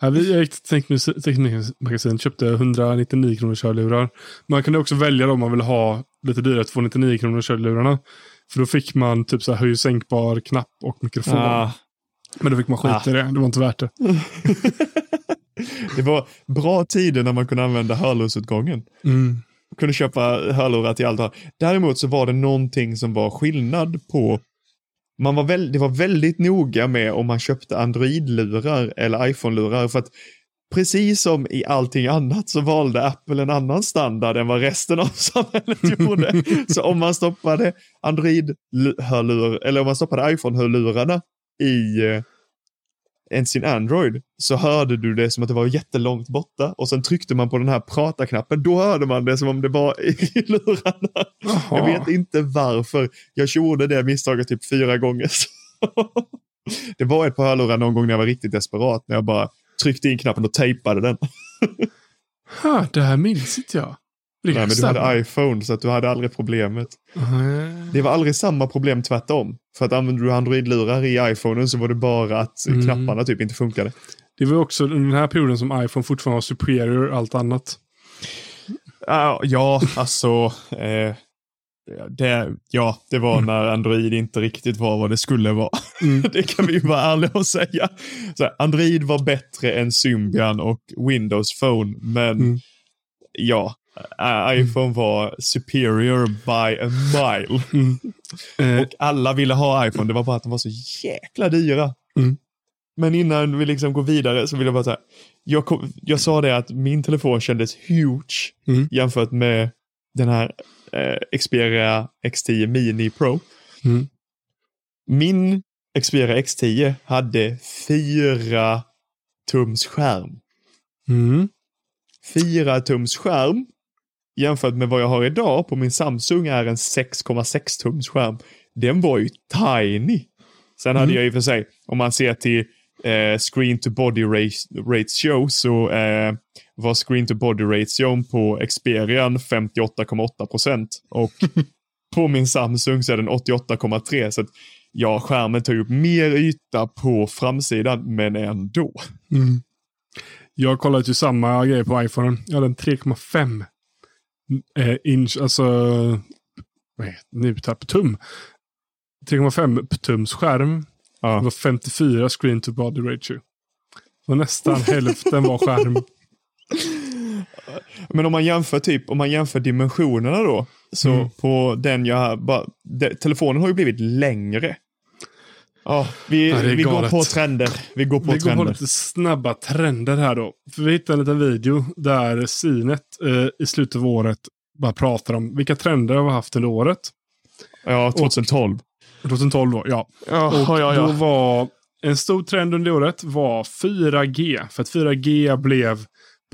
Ja, vi jag gick till Teknik- Teknikmagasinet köpte 199 kronor hörlurar. Man kunde också välja om man ville ha lite dyrare 299 kronor hörlurarna. För då fick man typ så här höj sänkbar knapp och mikrofon. Ah, Men då fick man skita Ah. i det. Det var inte värt det. det var bra tider när man kunde använda hörlursutgången. Mm kunde köpa hörlurar till allt. Däremot så var det någonting som var skillnad på man var väl, det var väldigt noga med om man köpte Android-lurar eller iPhone-lurar för att precis som i allting annat så valde Apple en annan standard än vad resten av samhället gjorde. så om man stoppade Android-hörlurar eller om man stoppade iPhone-hörlurarna i, eh, än sin Android så hörde du det som att det var jättelångt borta och sen tryckte man på den här prata-knappen. Då hörde man det som om det var i lurarna. Jaha. Jag vet inte varför. Jag gjorde det misstaget typ fyra gånger. det var ett par hörlurar någon gång när jag var riktigt desperat. När jag bara tryckte in knappen och tejpade den. Ha, det här minns inte jag. Nej, men du hade iPhone så att du hade aldrig problemet. Det var aldrig samma problem tvärtom. För att använde du Android-lurar i iPhonen så var det bara att Mm. knapparna typ inte funkade. Det var också den här perioden som iPhone fortfarande var superior allt annat. Ja, ja alltså. Eh, det, ja, det var när Android inte riktigt var vad det skulle vara. Mm. det kan vi ju vara ärliga och säga. Så Android var bättre än Symbian och Windows Phone, men Mm. ja, iPhone var superior by a mile. Eh, Och alla ville ha iPhone, det var bara att de var så jäkla dyra. Mm. Men innan vi liksom går vidare så vill jag bara säga, jag, kom, jag sa det att min telefon kändes huge Mm. jämfört med den här eh, Xperia X10 Mini Pro. Mm. Min Xperia X10 hade fyra tums skärm. mm. Fyra tums skärm jämfört med vad jag har idag på min Samsung är en 6,6 tums skärm. Den var ju tiny. Sen hade Mm. jag i och för sig, om man ser till eh, screen to body rat- ratio så eh, var screen to body ration på Xperian 58,8 procent och på min Samsung så är den 88,3 så att ja, skärmen tar ju upp mer yta på framsidan men ändå. Mm. Jag kollade ju samma grej på iPhone. Jag hade en 3,5 eh, inch, alltså vad heter det nu, tapp tum. 3,5 tums skärm. Det Ja. var 54 screen to body ratio. Och nästan hälften var skärm. Men om man jämför typ, om man jämför dimensionerna då. Så Mm. på den jag bara, de, telefonen har ju blivit längre. Ja, vi, vi går på trender. Vi går på Vi går på trender. lite snabba trender här då. För vi hittade en liten video där Sinet eh, i slutet av året bara pratar om vilka trender har vi haft under året. Ja, 2012. 2012 då, ja. Ja, Och ja, då ja. var en stor trend under året var 4G. För att 4G blev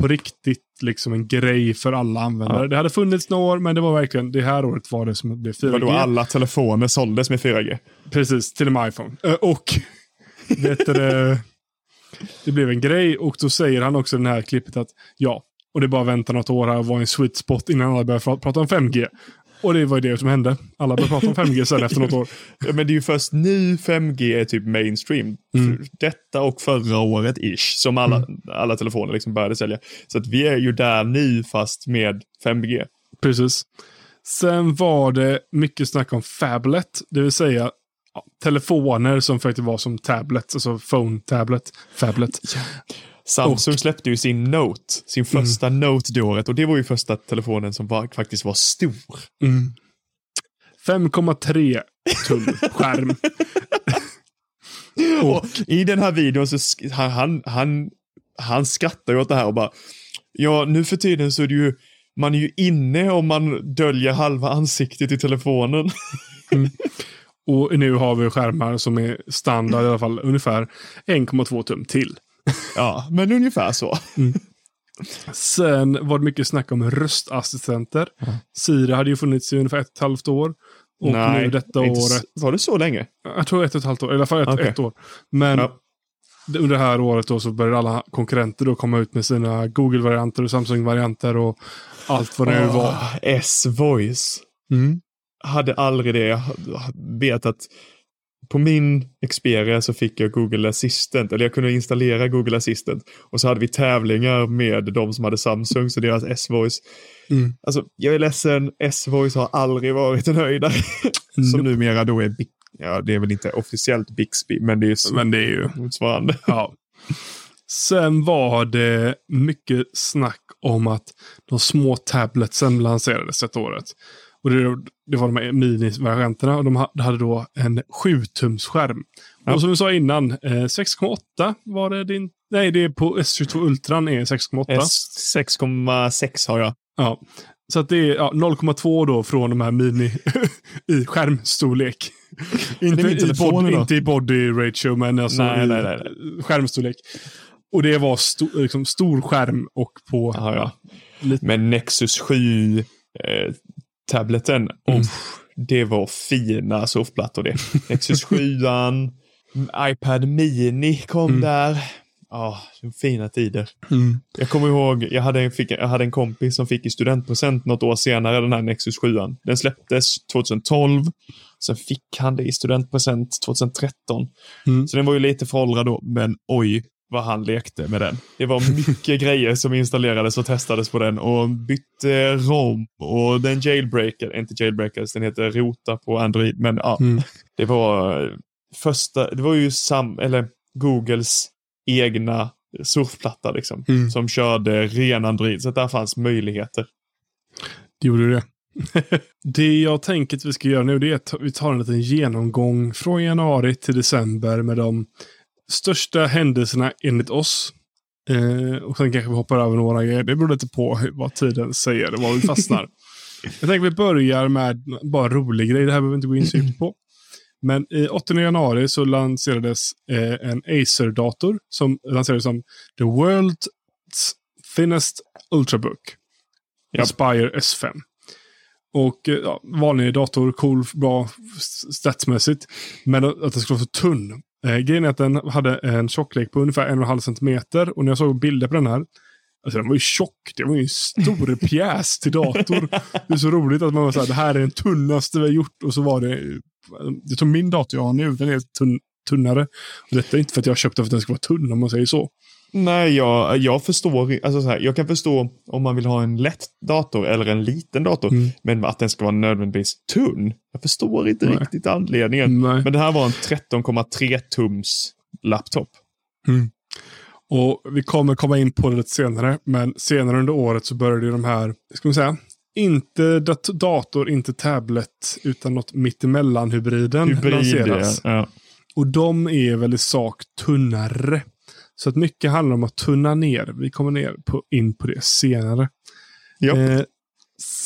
på riktigt liksom en grej för alla användare. Ja. Det hade funnits några år, men det var verkligen det här året var det som blev 4G. Vadå, alla telefoner såldes med 4G? Precis, till och med iPhone. Eh, Och vet du, det, det blev en grej och då säger han också i det här klippet att ja, och det är bara att vänta något år här och vara en sweet spot innan alla börjar pra- prata om 5G. Och det var ju det som hände. Alla började prata om 5G sen efter något år. Ja, men det är ju först nu 5G är typ mainstream. Mm. Detta och förra året ish, som alla, alla telefoner liksom började sälja. Så att vi är ju där nu fast med 5G. Precis. Sen var det mycket snack om Fablet, det vill säga ja, telefoner som faktiskt var som tablets, alltså phone tablet, Fablet. Samsung släppte ju sin Note, sin första Note det året och det var ju första telefonen som var, faktiskt var stor. Mm. 5,3 tum skärm. Och i den här videon så han, han, han, skrattar ju åt det här och bara Ja, nu för tiden så är det ju man är ju inne om man döljer halva ansiktet i telefonen. Och nu har vi skärmar som är standard i alla fall ungefär 1,2 tum till. Ja, men ungefär så. Sen var det mycket snack om röstassistenter. Siri hade ju funnits i ungefär ett och ett halvt år. Och nu detta inte året, Var det så länge? jag tror ett och ett halvt år, i alla fall ett, Okej. ett år. Men Ja. under det här året då så började alla konkurrenter då komma ut med sina Google-varianter och Samsung-varianter och allt vad det nu var. Ah, S-voice. Mm. Hade aldrig det. Jag vet att på min Xperia så fick jag Google Assistant, eller jag kunde installera Google Assistant. Och så hade vi tävlingar med de som hade Samsung, så deras S-voice. Mm. Alltså, jag är ledsen, S-voice har aldrig varit en höjdare. som numera då är, ja det är väl inte officiellt Bixby, men det är så Men det är ju... motsvarande. Ja. Sen var det mycket snack om att de små tabletsen lanserades ett året. Och det, det var de här minivarianterna och de ha- hade då en 7-tumsskärm. Ja. Och som vi sa innan, eh, 6,8 var det din... Nej, det är på S22 Ultran är 6,8. S6,6 har jag. Ja. Så att det är ja, 0,2 då från de här mini i skärmstorlek. inte, i body, inte i body ratio, men alltså Nej, i nej, nej, skärmstorlek. Och det var sto, liksom stor skärm och på... Ja, ja. Lite- Men Nexus 7 eh, tableten, Mm. oh, det var fina surfplattor det. Nexus 7 iPad Mini kom Mm. där. Ja, de fina tider. Mm. Jag kommer ihåg, jag hade, en, fick, jag hade en kompis som fick i studentpresent något år senare den här Nexus 7. Den släpptes 2012. Sen fick han det i studentpresent 2013. Mm. Så den var ju lite föråldrad då, men oj vad han lekte med den. Det var mycket grejer som installerades och testades på den och bytte ROM och den jailbreaker, inte jailbreakers, den heter Rota på Android, men ja, Mm. det var eh, första, det var ju sam, eller Googles egna surfplatta liksom, Mm. som körde ren Android, så där fanns möjligheter. Det gjorde det. det jag tänker att vi ska göra nu det är att vi tar en liten genomgång från januari till december med de största händelserna enligt oss. Eh, och sen kanske vi hoppar över några grejer. Det beror lite på vad tiden säger och var vi fastnar. jag tänker vi börjar med bara rolig grej. Det här behöver vi inte gå in så djupt på. Men i 8 januari så lanserades eh, en Acer-dator som lanserades som the world's thinnest ultrabook. Japp. Inspire S5. Och eh, ja, vanlig dator, cool, bra statsmässigt. Men att att den skulle vara så tunn. Eh, grejen är att den hade en tjocklek på ungefär en och en halv centimeter. Och när jag såg bilder på den här. Alltså den var ju tjock. Det var ju en stor pjäs till dator. Det är så roligt att man var så här, det här är den tunnaste vi har gjort. Och så var det, det tog min dator jag har nu, den är tunn, tunnare. Och detta är inte för att jag köpte för att den ska vara tunn om man säger så. Nej, jag, jag förstår, alltså så här, jag kan förstå om man vill ha en lätt dator eller en liten dator, Mm. men att den ska vara nödvändigtvis tunn. Jag förstår inte Nej. riktigt anledningen. Nej. Men det här var en 13,3 tums laptop. Och vi kommer komma in på det lite senare. Men senare under året så började de här, ska man säga, inte dat dator, inte tablet, utan något mittemellan-hybriden Hybrid, lanseras. ja. Och de är väl i sak tunnare. Så att mycket handlar om att tunna ner. Vi kommer ner på, in på det senare. Ja. Eh,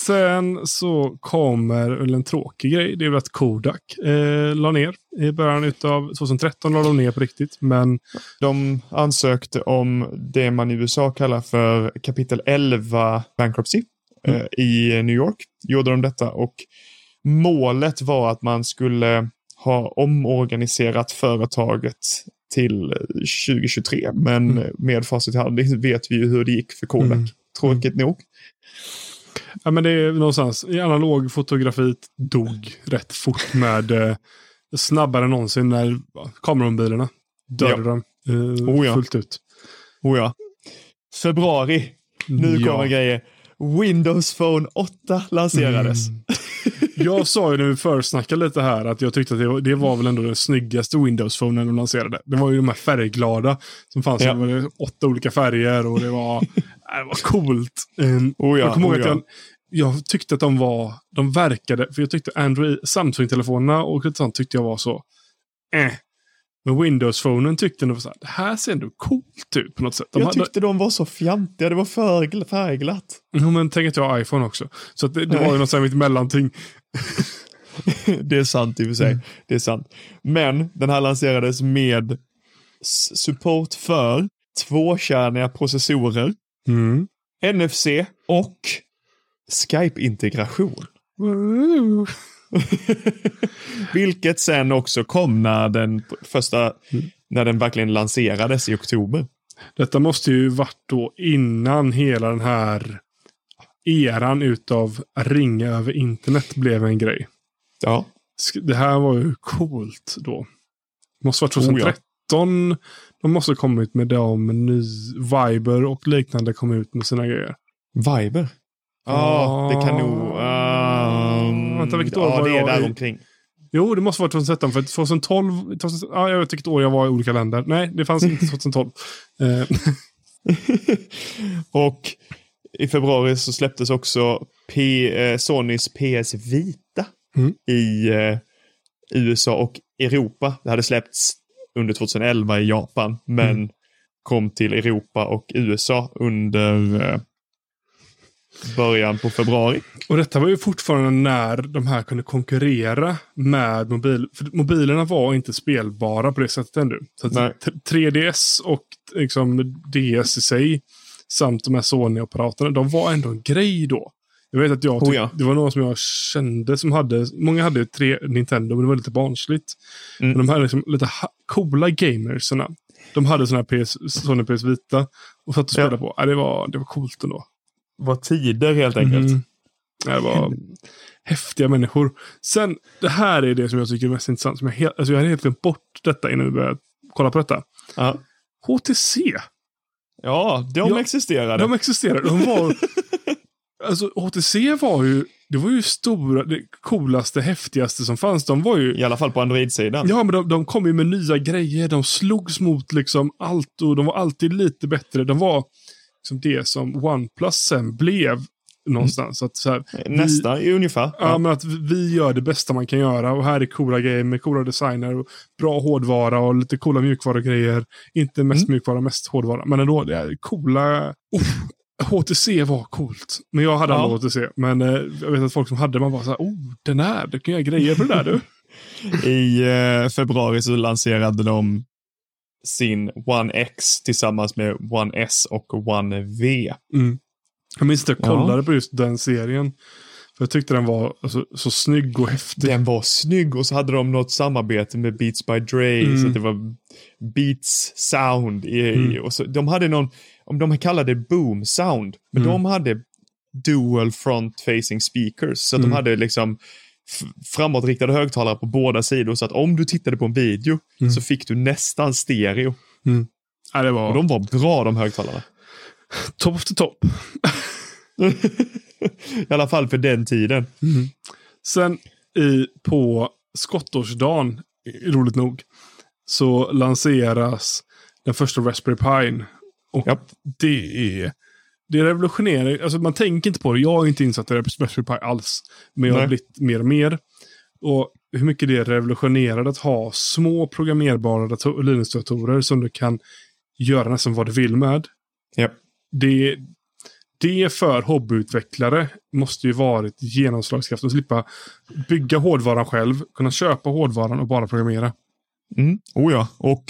sen så kommer väl en tråkig grej. Det är väl att Kodak eh, la ner. I början av 2013 la de ner på riktigt. Men De ansökte om det man i USA kallar för kapitel 11 bankruptcy Mm. eh, i New York. Gjorde de detta och målet var att man skulle ha omorganiserat företaget till eh, 2023. Men Mm. med facit i hand vet vi ju hur det gick för Kodak. Mm. Tråkigt nog. Ja, men det är någonstans. I analog fotografi dog rätt fort med eh, snabbare än någonsin när kameramobilerna dödade Ja. dem eh, Oh ja. fullt ut. Oh ja. Februari. Nu Ja. kommer grejer. Windows Phone 8 lanserades. Mm. Jag sa ju när vi försnackade lite här att jag tyckte att det var, det var väl ändå den snyggaste Windows-phonen de lanserade. Det var ju de här färgglada som fanns Ja. det var åtta olika färger och det var, äh, det var coolt. Um, Oh ja, jag kommer ihåg oh att ja. jag, jag tyckte att de var, de verkade, för jag tyckte Android, Samsung-telefonerna och lite sånt tyckte jag var så, eh. Men Windows-phonen tyckte nog så här, det här ser ändå coolt ut på något sätt. De Jag hade- tyckte de var så fjantiga. Det var för färgglatt. Jo, men tänk att jag har iPhone också. Så det, det var ju något sånt mitt mellanting. det är sant i och för sig. Mm. Det är sant. Men den här lanserades med support för tvåkärniga processorer, Mm. NFC och Skype-integration. Vilket sen också kom när den första, Mm. när den verkligen lanserades i oktober. Detta måste ju varit då innan hela den här eran utav ringa över internet blev en grej. Ja, Det här var ju coolt då. Måste varit Oh ja. 2013. De måste ha kommit med dem. Ny Viber och liknande kom ut med sina grejer. Viber. Ja, det kan nog... ehm, Vänta, vilket år ja, var det är jag där i- omkring. Jo, det måste vara 2013. För 2012, 2000, ja, jag vet vilket år jag var i olika länder. Nej, det fanns inte 2012. Eh, Och i februari så släpptes också P, eh, Sonys PS Vita Mm. i eh, USA och Europa. Det hade släppts under 2011 i Japan, men Mm. kom till Europa och USA under eh, början på februari. Och detta var ju fortfarande när de här kunde konkurrera med mobil. För mobilerna var inte spelbara på det sättet ännu. Så Nej. att t- 3DS och liksom DS i sig samt de här Sony-apparaterna, de var ändå en grej då. Jag vet att jag Oh ja. det var någon som jag kände som hade, många hade tre Nintendo, men det var lite barnsligt. Mm. Men de här liksom lite coola gamerserna, de hade såna här PS, Sony PS Vita och satt och Ja. spelade på. Ja, det, var, det var coolt ändå. Vad tider helt enkelt. Mm. Det var häftiga människor. Sen, det här är det som jag tycker är mest intressant. Som jag, helt, alltså jag hade helt glömt bort detta innan vi började kolla på detta. Ja. HTC, ja, de Ja, existerade. de existerar. De var, alltså HTC var ju, det var ju stora, det coolaste, häftigaste som fanns. De var ju, I alla fall på Android-sidan. ja men de, de kom ju med nya grejer. De slogs mot liksom allt och de var alltid lite bättre. De var liksom det som OnePlus sen blev någonstans. Att så här, Nästa, i ungefär. Ja, Ja. men att vi gör det bästa man kan göra. Och här är coola grejer med coola designer, och bra hårdvara och lite coola mjukvarugrejer. Inte mest mjukvara, mest hårdvara. Men ändå, det är coola... Uff, HTC var coolt. Men jag hade Ja. aldrig HTC. Men eh, jag vet att folk som hade, man var så här, oh, den här, du kan göra grejer på det där du. I eh, februari så lanserade de sin One X tillsammans med One S och One V. Mm. Jag minns att jag Ja. kollade på just den serien. För jag tyckte den var alltså, så snygg och häftig. Den var snygg och så hade de något samarbete med Beats by Dre. Mm. Så att det var Beats sound. I, Mm. och så, de hade någon, om de kallade det boom sound. Men Mm. de hade dual front facing speakers. Så att Mm. de hade liksom framåtriktade högtalare på båda sidor. Så att om du tittade på en video Mm. så fick du nästan stereo. Ja, det var Och de var bra de högtalarna. Top of the top. I alla fall för den tiden. Sen i, på skottårsdagen, roligt nog, så lanseras den första Raspberry Pi. Och Japp. det är det revolutionerar, alltså man tänker inte på det. Jag är inte insatt i Raspberry Pi alls. Men jag har Nej. blivit mer och mer. Och hur mycket det revolutionerar att ha små programmerbara dator- Linux-datorer som du kan göra nästan vad du vill med. Japp. Det, det för hobbyutvecklare måste ju varit genomslagskraften. Att slippa bygga hårdvaran själv, kunna köpa hårdvaran och bara programmera. Mm. Oh ja, och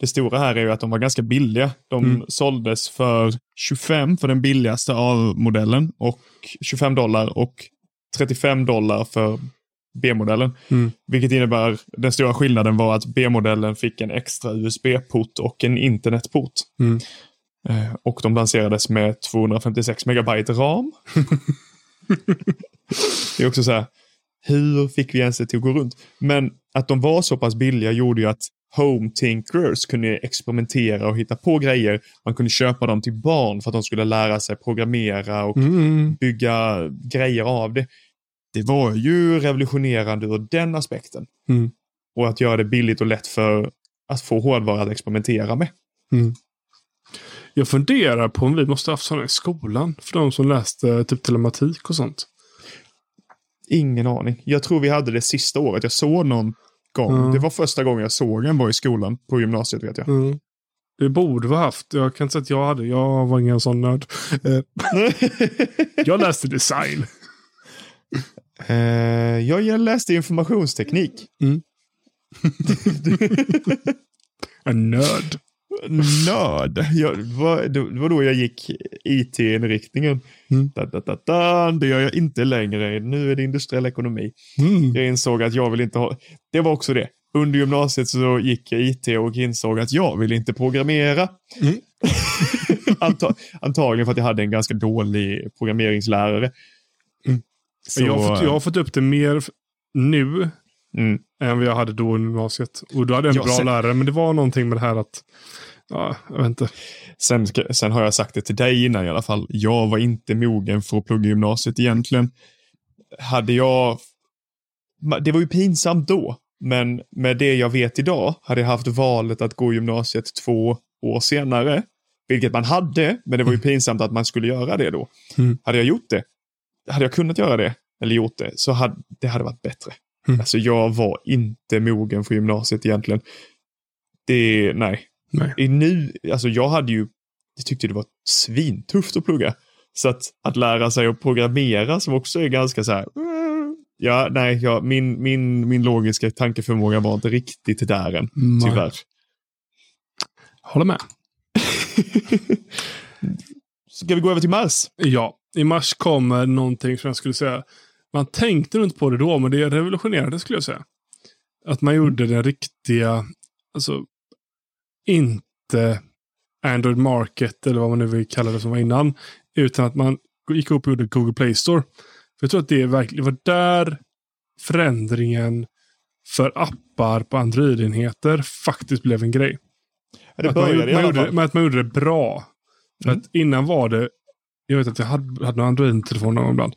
det stora här är ju att de var ganska billiga. De Mm. såldes för 25 för den billigaste av modellen och 25 dollar och 35 dollar för B-modellen. Mm. Vilket innebär, den stora skillnaden var att B-modellen fick en extra USB-port och en internetport. Mm. Eh, Och de lanserades med 256 megabyte ram. det är också så här, hur fick vi ens det till att gå runt? Men att de var så pass billiga gjorde ju att Home Tinkerers kunde experimentera och hitta på grejer. Man kunde köpa dem till barn för att de skulle lära sig programmera och Mm. bygga grejer av det. Det var ju revolutionerande ur den aspekten. Mm. Och att göra det billigt och lätt för att få hårdvara att experimentera med. Jag funderar på om vi måste haft sådana i skolan. För de som läste typ telematik och sånt. Ingen aning. Jag tror vi hade det sista året. Jag såg någon gång. Ja. Det var första gången jag såg en var i skolan. På gymnasiet vet jag. Mm. Det borde vi haft. Jag kan inte säga att jag hade. Jag var ingen sån nörd. Eh, jag läste design. Eh, jag läste informationsteknik. En nörd. Nörd. Jag, det, var, det var då jag gick IT-inriktningen. Mm. Da, da, da, da. Det gör jag inte längre. Nu är det industriell ekonomi. Mm. Jag insåg att jag vill inte ha... Det var också det. Under gymnasiet så gick jag IT och insåg att jag vill inte programmera. Mm. Anta, antagligen för att jag hade en ganska dålig programmeringslärare. Mm. Så, jag, har fått, jag har fått upp det mer nu mm, än vad jag hade då i gymnasiet. Och då hade en Ja, bra sen- lärare. Men det var någonting med det här att... Ja, jag vet inte. sen, sen har jag sagt det till dig innan i alla fall. Jag var inte mogen för att plugga gymnasiet egentligen. Hade jag... Det var ju pinsamt då. Men med det jag vet idag hade jag haft valet att gå gymnasiet två år senare. Vilket man hade, men det var ju pinsamt att man skulle göra det då. Mm. Hade jag gjort det, hade jag kunnat göra det, eller gjort det, så hade det hade varit bättre. Mm. Alltså jag var inte mogen för gymnasiet egentligen. Det, nej. Nej. I nu, alltså jag hade ju, jag tyckte det var svintufft att plugga. Så att, att lära sig att programmera som också är ganska så här. "Mm, Ja, nej, ja, min, min, min logiska tankeförmåga var inte riktigt där än. Nej. Tyvärr. Håller med. Ska vi gå över till Mars? Ja, i mars kommer någonting som jag skulle säga. Man tänkte inte på det då, men det revolutionerade skulle jag säga. Att man gjorde den riktiga, alltså inte Android Market eller vad man nu vill kalla det som var innan. Utan att man gick upp och gjorde Google Play Store. För jag tror att det är verkligen, det var där förändringen för appar på Android-enheter faktiskt blev en grej. Det att, man, i man, gjorde, men att man gjorde det bra. För Mm. att innan var det, jag vet att jag hade, hade en Android-telefon någon gång ibland.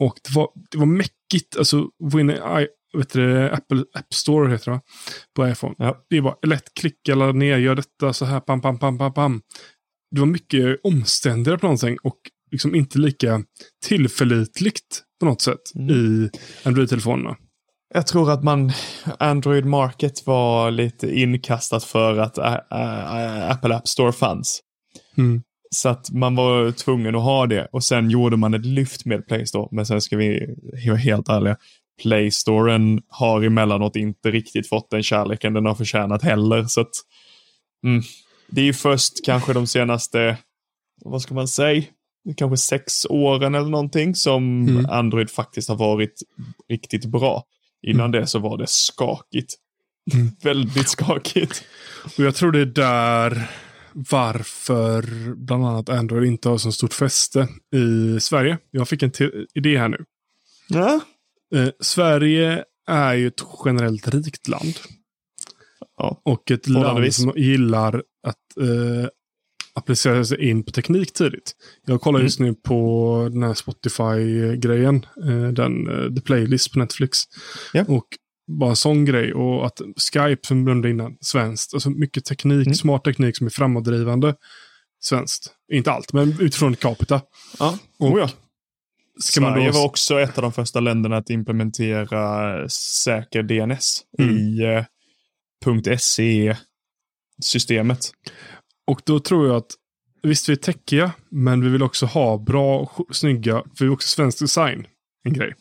Och det var, det var mäckigt, alltså gå in i vet du, Apple App Store heter det? På iPhone. Ja. Det är bara lätt klicka, ladda ner, gör detta så här, pam, pam, pam, pam, pam. Det var mycket omständigare på någonting och liksom inte lika tillförlitligt på något sätt Mm. i Android-telefonerna. Jag tror att man, Android Market var lite inkastat för att Apple App Store fanns. Mm. Så att man var tvungen att ha det. Och sen gjorde man ett lyft med Play Store. Men sen ska vi vara helt ärliga. Play Storen har emellanåt inte riktigt fått den kärleken den har förtjänat heller. Så att, mm, det är ju först kanske de senaste, vad ska man säga, kanske sex åren eller någonting som Mm. Android faktiskt har varit riktigt bra. Innan det så var det skakigt. Mm. Väldigt skakigt. Och jag tror det är där varför bland annat Android inte har så stort fäste i Sverige. Jag fick en idé här nu. Ja. Eh, Sverige är ju ett generellt rikt land. Ja. Och ett land som gillar att eh, applicera sig in på teknik tidigt. Jag kollar just nu på den här Spotify-grejen. Eh, den, eh, The Playlist på Netflix. Ja. Och bara en sån grej. Och att Skype som nämnde innan, svenskt. Alltså mycket teknik, Mm. smart teknik som är framåtdrivande. Svenskt. Inte allt, men utifrån capita. ja. Och Oh, ja. Sverige då... var också ett av de första länderna att implementera säker DNS Mm. i eh, .se-systemet. Och då tror jag att visst vi är techiga, men vi vill också ha bra, sk- snygga, för vi är också svensk design. En grej.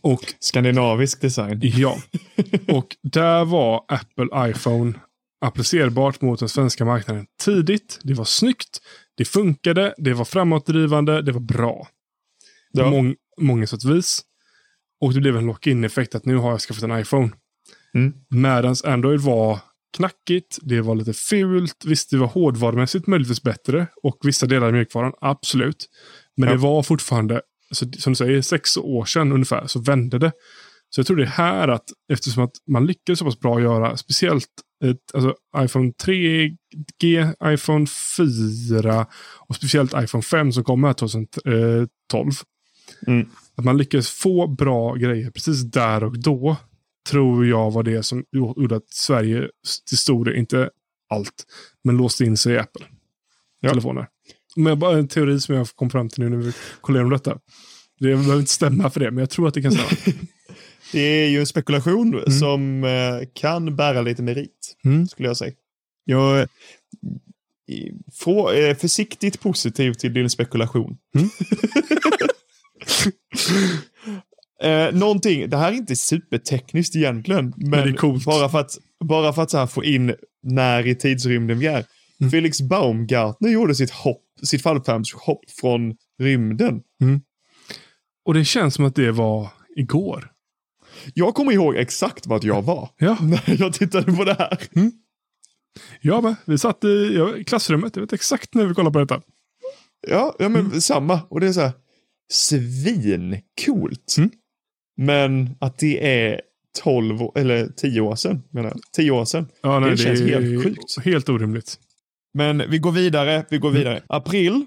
Och Skandinavisk design. ja, och där var Apple iPhone applicerbart mot den svenska marknaden tidigt. Det var snyggt, det funkade, det var framåtdrivande, det var bra. På Ja. mång, många sätt vis. Och det blev en lock-in-effekt att nu har jag skaffat en iPhone. Mm. Medans Android var knackigt, det var lite fult. Visst, det var hårdvarumässigt möjligtvis bättre. Och vissa delar av mjukvaran, absolut. Men Ja. det var fortfarande, alltså, som du säger, sex år sedan ungefär så vände det. Så jag tror det är här att, eftersom att man lyckades så pass bra göra, speciellt ett, alltså iPhone 3G, iPhone 4 och speciellt iPhone 5 som kom här 2012. Mm. Att man lyckades få bra grejer precis där och då tror jag var det som gjorde att Sverige till stor del, inte allt, men låste in sig i Apple. Ja. Telefoner. Men bara en teori som jag kom fram till nu när vi kollar om detta. Det behöver inte stämma för det, men jag tror att det kan stämma. Det är ju en spekulation som eh, kan bära lite merit, Mm. skulle jag säga. Jag är eh, försiktigt positiv till din spekulation. Mm. eh, någonting, det här är inte supertekniskt egentligen, men, coolt. bara för att, bara för att så här få in när i tidsrymden vi är. Mm. Felix Baumgartner gjorde sitt hopp, sitt fallskärmshopp från rymden. Och det känns som att det var igår. Jag kommer ihåg exakt vart jag var Ja, när jag tittade på det här. jag med. Vi satt i, ja, klassrummet. Jag vet exakt när vi kollade på detta. Ja, ja men Mm. samma. Och det är så här svincoolt. Mm. Men att det är 12 år- eller 10 år sedan, menar jag. 10 år sedan. Ja, nej, Det känns är helt sjukt. Helt orimligt. Men vi går vidare, vi går vidare. April,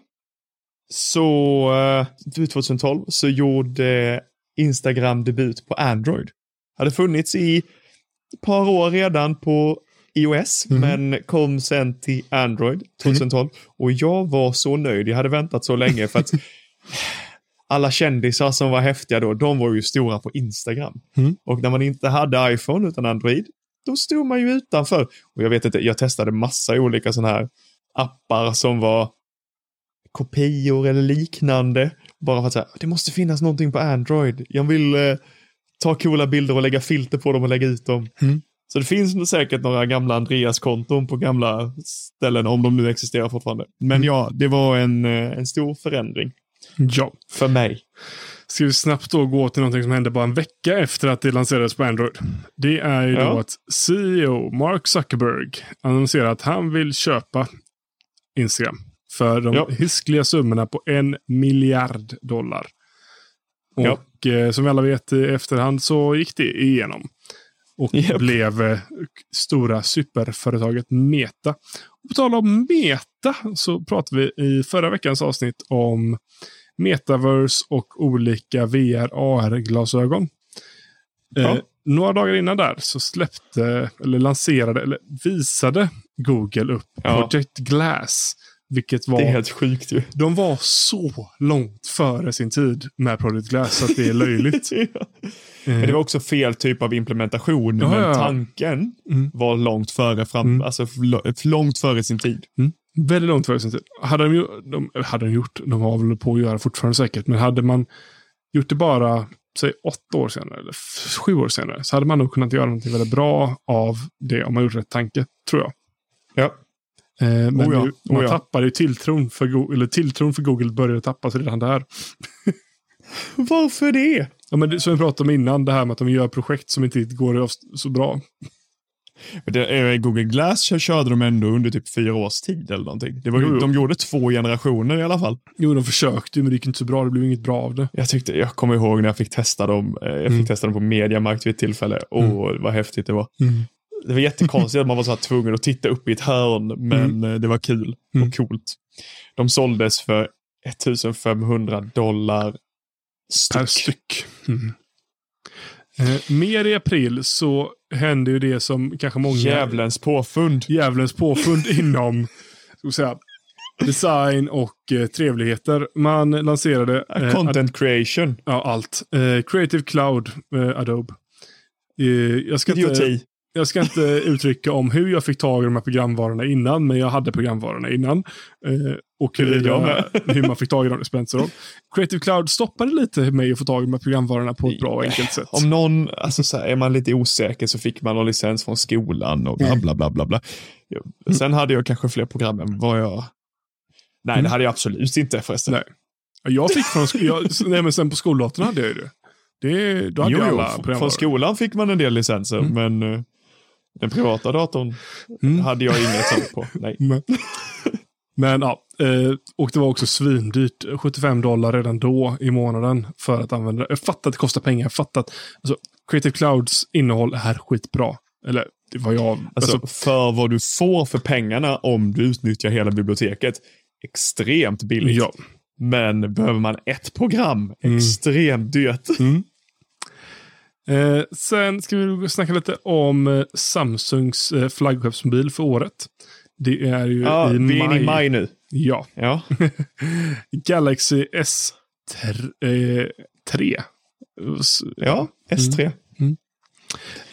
så, eh, 2012, så gjorde Instagram debut på Android. Hade funnits i ett par år redan på iOS, Mhm. men kom sen till Android 2012. Och jag var så nöjd, jag hade väntat så länge för att alla kändisar som var häftiga då, de var ju stora på Instagram. Mm. Och när man inte hade iPhone utan Android, då stod man ju utanför. Och jag vet inte, jag testade massa olika sådana här appar som var kopior eller liknande. Bara för att säga, det måste finnas någonting på Android. Jag vill eh, ta coola bilder och lägga filter på dem och lägga ut dem. Mm. Så det finns säkert några gamla Andreas-konton på gamla ställen, om de nu existerar fortfarande. Men Mm. ja, det var en, eh, en stor förändring Ja. för mig. Ska vi snabbt då gå till någonting som hände bara en vecka efter att det lanserades på Android. Det är ju Ja. då att CEO Mark Zuckerberg annonserar att han vill köpa Instagram för de Ja. hiskliga summorna på en miljard dollar. Ja. Och eh, som vi alla vet i efterhand så gick det igenom. Och Japp. blev eh, stora superföretaget Meta. Och på tal om Meta så pratade vi i förra veckans avsnitt om metaverse och olika VR AR-glasögon. Ja. Eh, några dagar innan där så släppte, eller lanserade, eller visade Google upp Ja. Project Glass. Vilket var Det är helt sjukt ju. de var så långt före sin tid med Project Glass så att det är löjligt. Ja. Men det var också fel typ av implementation, Ja, men tanken Mm. var långt före, fram, Mm. alltså långt före sin tid. Väldigt långt före sin tid. Hade de, de, hade de gjort, de har väl på att göra fortfarande säkert, men hade man gjort det bara, säg åtta år senare, eller sju år senare, så hade man nog kunnat göra någonting väldigt bra av det om man gjort rätt tanke, tror jag. Ja. Eh, men Oh ja, nu, man oh ja. tappade ju tilltron för, eller tilltron för Google började tappas redan där. Varför det? Ja, men det, som vi pratade om innan, det här med att de gör projekt som inte går så bra. Google Glass kö- körde de ändå under typ fyra års tid eller någonting. Det var, Jo, jo. De gjorde två generationer i alla fall. Jo, de försökte men det gick inte så bra. Det blev inget bra av det. Jag, tyckte, jag kommer ihåg när jag fick testa dem. eh, Jag fick Mm. testa dem på Mediamarkt vid ett tillfälle. Åh, vad häftigt det var. Mm. Det var jättekonstigt att man var så här tvungen att titta upp i ett hörn, men eh, det var kul Mm. och coolt. De såldes för 1500 dollar Per styck. styck. Mm. Eh, mer i april så hände ju det som kanske många... Djävulens påfund. Djävulens påfund inom ska säga, design och eh, trevligheter. Man lanserade eh, Content creation. ja, allt. Eh, Creative Cloud, eh, Adobe. Jag, ska inte, Idioti. jag ska inte uttrycka om hur jag fick tag i de här programvarorna innan, men jag hade programvarorna innan. Och är jag hur, hur man fick tag i dem, så roll. Creative Cloud stoppade lite mig att få tag i de här programvarorna på ett bra och enkelt sätt. Om någon, alltså så här, är man lite osäker så fick man någon licens från skolan och bla bla bla bla. bla. Ja, Sen hade jag kanske fler program än vad jag... Nej, Mm. det hade jag absolut inte förresten. Nej. Jag fick från sk- jag, nej, men sen på skoldatorn hade jag ju det. det då hade Jo, jag jo, alla programvaror. från skolan fick man en del licenser, Mm. men eh, den privata datorn Mm. hade jag inget sånt på. Nej. Men, men ja, eh, och det var också svindyrt. 75 dollar redan då i månaden för att använda det. Jag fattar att det kostar pengar. Jag fattar att alltså, Creative Clouds innehåll är skitbra. Eller det var jag. Alltså, Alltså, för vad du får för pengarna om du utnyttjar hela biblioteket, extremt billigt. ja. Men behöver man ett program, Mm. extremt dyrt. Mm. Eh, sen ska vi snacka lite om eh, Samsungs eh, flaggskeppsmobil för året. Det är ju Ja, i vi är maj. i maj nu. Ja. Ja. Galaxy S3. Eh, 3. S- Ja, S3.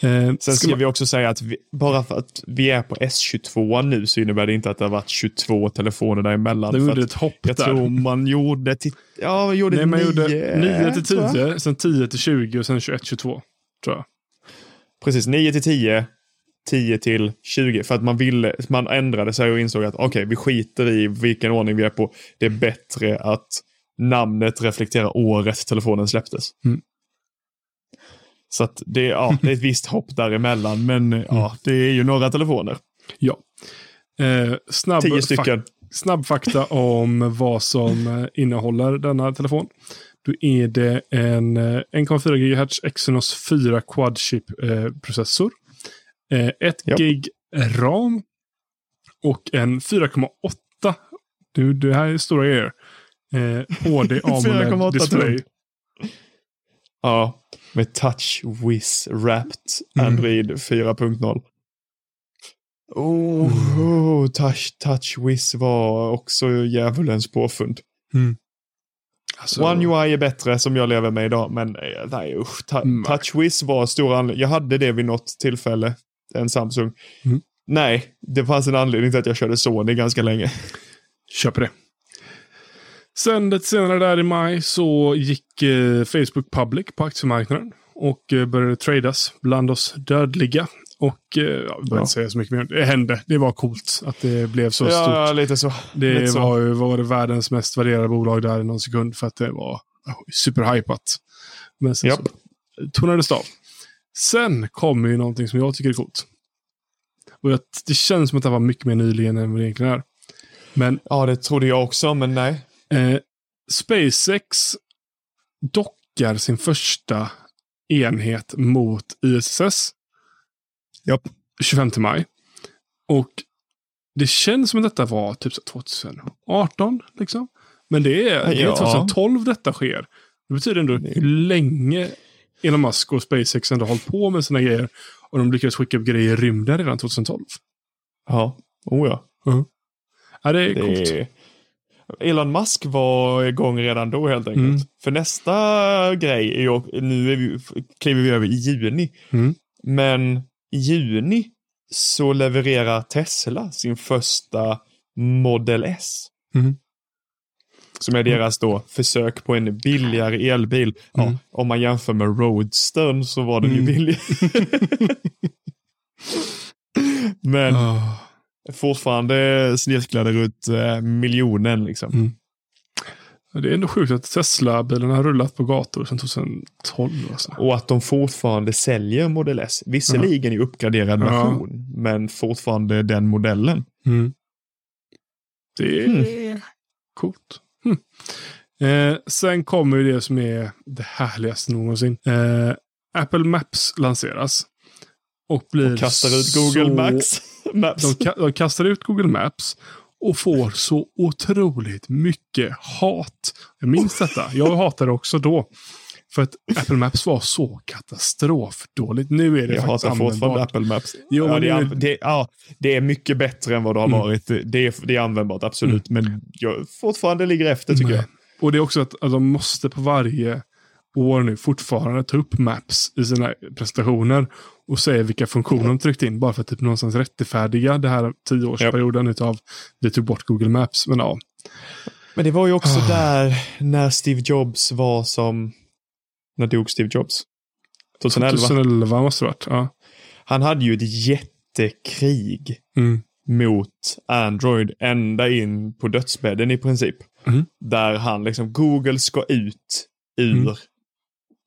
Eh, Sen ska man- vi också säga att vi, bara för att vi är på S22 nu så innebär det inte att det har varit 22 telefoner däremellan. de För gjorde ett hopp jag där. tror man gjorde till, ja, gjorde Nej, man nio, gjorde 9 till tror jag. 10, sen 10 till 20 och sen 21 22. Tror jag. Precis, 9 till 10, 10 till 20. För att man ville, man ändrade sig och insåg att okej, vi skiter i vilken ordning vi är på. Det är bättre att namnet reflekterar året telefonen släpptes. Mm. Så att det, ja, det är ett visst hopp däremellan, men Mm. ja, det är ju några telefoner. Ja. Eh, snabb, Tio fak- stycken. snabb fakta om vad som eh, innehåller denna telefon. Då är det en eh, 1,4 GHz Exynos 4 quad chip eh, processor. Eh, 1 Ja. gig RAM. Och en 4,8. Du, det här är stora grejer. Eh, HD 4,8 AMOLED display. Ja, med Touch Wiz Wrapped Mm. Android 4.0. Oh, oh, touch, touch Wiz var också djävulens påfund. Alltså, One UI är bättre som jag lever med idag, men eh, nej usch. Ta- Mm. TouchWiz var stor anledning. Jag hade det vid något tillfälle, en Samsung. Mm. Nej, det fanns en anledning till att jag körde Sony ganska länge. Köper det. Sen lite senare där i maj så gick eh, Facebook public på aktiemarknaden och eh, började tradas bland oss dödliga. Och eh, ja, vi behöver Ja. inte säga så mycket mer. Det hände. Det var coolt att det blev så ja, stort. lite så. Det lite så. var ju var det världens mest värderade bolag där i någon sekund för att det var ja, superhypat. Men sen Japp. så tonades det av. Sen kommer ju någonting som jag tycker är coolt. Och jag, det känns som att det var mycket mer nyligen än vad det egentligen är. Men Ja, det trodde jag också, men nej. eh, SpaceX dockar sin första enhet mot ISS. Japp. 25 maj. Och det känns som att detta var typ så 2018. Liksom. Men det är, det är Ja. 2012 detta sker. Det betyder ändå hur länge Elon Musk och SpaceX ändå hållit på med sina grejer. Och de lyckades skicka upp grejer i rymden redan 2012. Ja, oh ja. Ja, det är Det coolt. Elon Musk var igång redan då helt enkelt. Mm. För nästa grej är ju, nu är vi, kliver vi över i juni. Mm. Men i juni så levererar Tesla sin första Model S. Mm. Som är deras då försök på en billigare elbil. Ja, Mm. Om man jämför med Roadstern så var den ju Mm. billig. Men Ah. fortfarande snirklade runt eh, miljonen liksom. Mm. Ja, Det är ändå sjukt att Tesla-bilarna har rullat på gator sedan 2012. Alltså. Och att de fortfarande säljer Model S. Visserligen i uppgraderad Ja. version, men fortfarande den modellen. Mm. Det är Mm. coolt. Eh, sen kommer ju det som är det härligaste någonsin. Eh, Apple Maps lanseras. Och blir Och kastar ut Google Maps. Maps. De, de kastar ut Google Maps och får så otroligt mycket hat. Jag minns detta. Jag hatade också då. För att Apple Maps var så katastrofdåligt. Nu är det Jag faktiskt hatar fortfarande. Apple Maps. Jo, ja, det, är, det, ja, det är mycket bättre än vad det har Mm. varit. Det är, det är användbart, absolut. Men jag fortfarande ligger efter tycker jag. Nej. Och det är också att, att de måste på varje år nu fortfarande ta upp Maps i sina presentationer och säga vilka funktioner de tryckt in. Bara för att typ någonstans rättfärdiga det här tioårsperioden utav vi tog bort Google Maps. Men ja, Men det var ju också Ah. där när Steve Jobs var som... När dog Steve Jobs? 2011. 2011 måste det varit. Ja. Han hade ju ett jättekrig Mm. mot Android ända in på dödsbädden i princip. Mm. Där han liksom, Google ska ut ur Mm.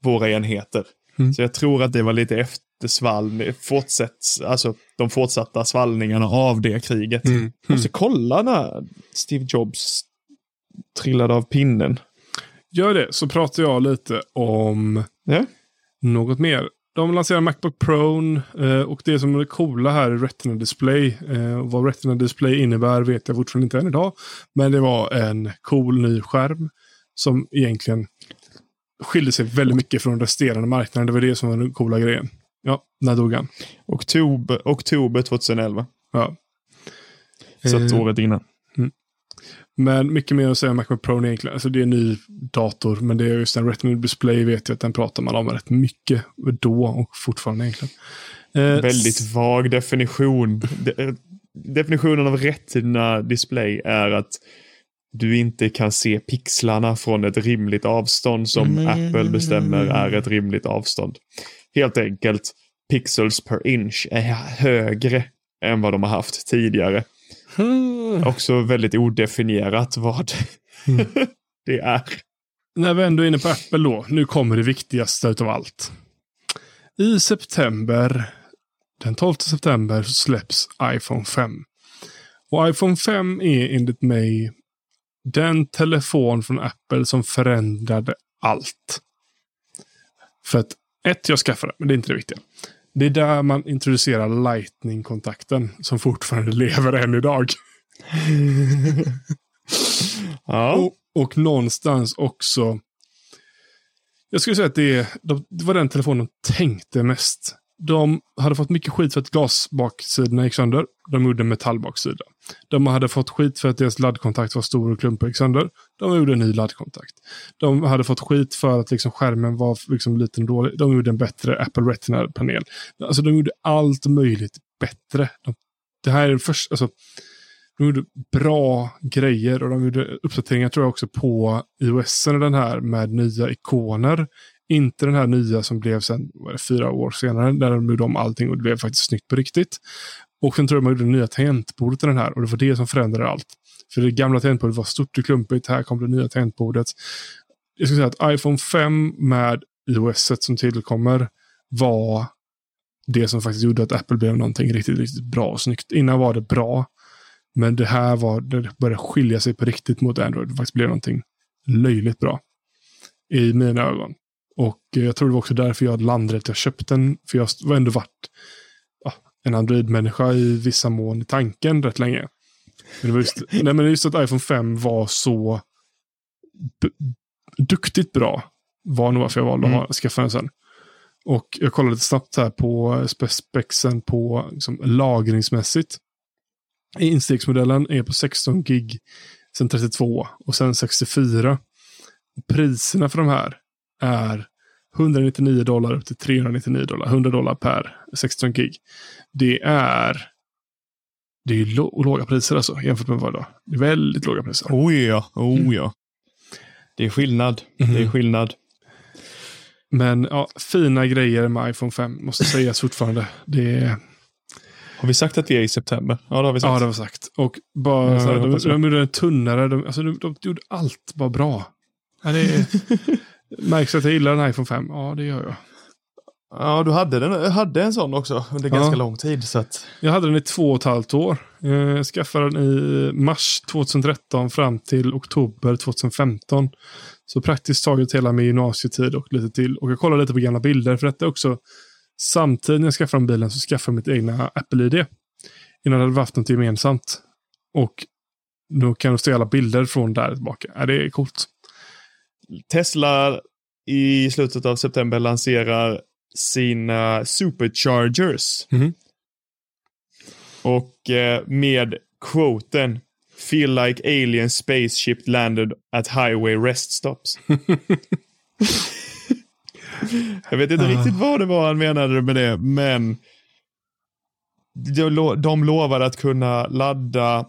våra enheter. Mm. Så jag tror att det var lite eftersvall, fortsätts, alltså de fortsatta svallningarna av det kriget. Mm. Måste kolla när Steve Jobs trillade av pinnen. Gör det, så pratar jag lite om Ja. något mer. De lanserar Macbook Pro eh, och det som är det coola här är Retina Display. Eh, och vad Retina Display innebär vet jag fortfarande inte än idag. Men det var en cool ny skärm som egentligen skilde sig väldigt mycket från resterande marknaden. Det var det som var den coola grejen. Ja, när dog han? Oktober, oktober 2011. Ja. Så Eh, året innan. Men mycket mer att säga om Macbook Pro egentligen. Alltså det är en ny dator, men det är just en Retina Display vet jag att den pratar man om rätt mycket då och fortfarande egentligen. Eh, Väldigt vag definition. De, definitionen av retina display är att du inte kan se pixlarna från ett rimligt avstånd som Mm. Apple bestämmer är ett rimligt avstånd. Helt enkelt, pixels per inch är högre än vad de har haft tidigare. Också väldigt odefinierat vad det är. När vi ändå är inne på Apple då, nu kommer det viktigaste utav allt. I september, den 12 september, släpps iPhone 5. Och iPhone 5 är enligt mig den telefon från Apple som förändrade allt. För att, ett, jag skaffade, men det är inte det viktiga. Det är där man introducerar Lightning-kontakten som fortfarande lever än idag. Ja. Och, och någonstans också. Jag skulle säga att det, är, det var den telefonen de tänkte mest. De hade fått mycket skit för att glasbaksidorna gick sönder. De gjorde en metallbaksida. De hade fått skit för att deras laddkontakt var stor och klumpig och gick sönder. De gjorde en ny laddkontakt. De hade fått skit för att liksom skärmen var liksom liten och dålig. De gjorde en bättre Apple Retina-panel. Alltså de gjorde allt möjligt bättre. De, det här är den första, alltså, de gjorde bra grejer och de gjorde uppdateringar tror jag också på iOS, den här med nya ikoner. Inte den här nya som blev sen, vad det, fyra år senare, där de gjorde om allting och det blev faktiskt snyggt på riktigt. Och sen tror jag man gjorde det nya tangentbordet i den här och det var det som förändrade allt. För det gamla tangentbordet var stort och klumpigt, här kom det nya tangentbordet. Jag skulle säga att iPhone 5 med iOS som tillkommer var det som faktiskt gjorde att Apple blev någonting riktigt, riktigt bra och snyggt. Innan var det bra, men det här var, det började skilja sig på riktigt mot Android. Det faktiskt blev någonting löjligt bra. I mina ögon. Och jag tror det var också därför jag landade att jag köpte den. För jag var ändå varit ja, en Android-människa i vissa mån i tanken rätt länge. Men det var just, nej, men just att iPhone 5 var så duktigt bra. Var nog varför jag valde mm. att skaffa den sen. Och jag kollade lite snabbt här på spexen på liksom, lagringsmässigt. Instegsmodellen är på 16 gig, sen 32 och sen 64. Priserna för de här är 199 dollar upp till 399 dollar. 100 dollar per 16 gig. Det är det är låga priser alltså jämfört med vad det Det är väldigt låga priser. Oh ja, oh mm. ja. Det är skillnad. Mm. Det är mhm. skillnad. Men ja, fina grejer med iPhone 5 måste sägas fortfarande. Det är... Har vi sagt att vi är i september? Ja, det har vi sagt. Ja, det har vi sagt. Och bara, ja, här, de, de gjorde den tunnare. De, alltså, de, de gjorde allt bara bra. Ja, det är, märks att jag gillar en iPhone 5. Ja, det gör jag. Ja, du hade, den, hade en sån också under ja. ganska lång tid. Så att... Jag hade den i två och ett halvt år. Jag skaffade den i mars 2013 fram till oktober 2015. Så praktiskt taget hela min gymnasietid och lite till. Och jag kollade lite på gamla bilder för detta också. Samtidigt när jag skaffade bilen så skaffade jag mitt egna Apple-ID. Innan hade vi haft något gemensamt. Och då kan du se alla bilder från där tillbaka. Ja, det är coolt. Tesla i slutet av september lanserar sina superchargers. Mm. Och eh, med quoten Feel like alien spaceship landed at highway rest stops. Jag vet inte uh. riktigt vad det var han menade med det, men de lovade att kunna ladda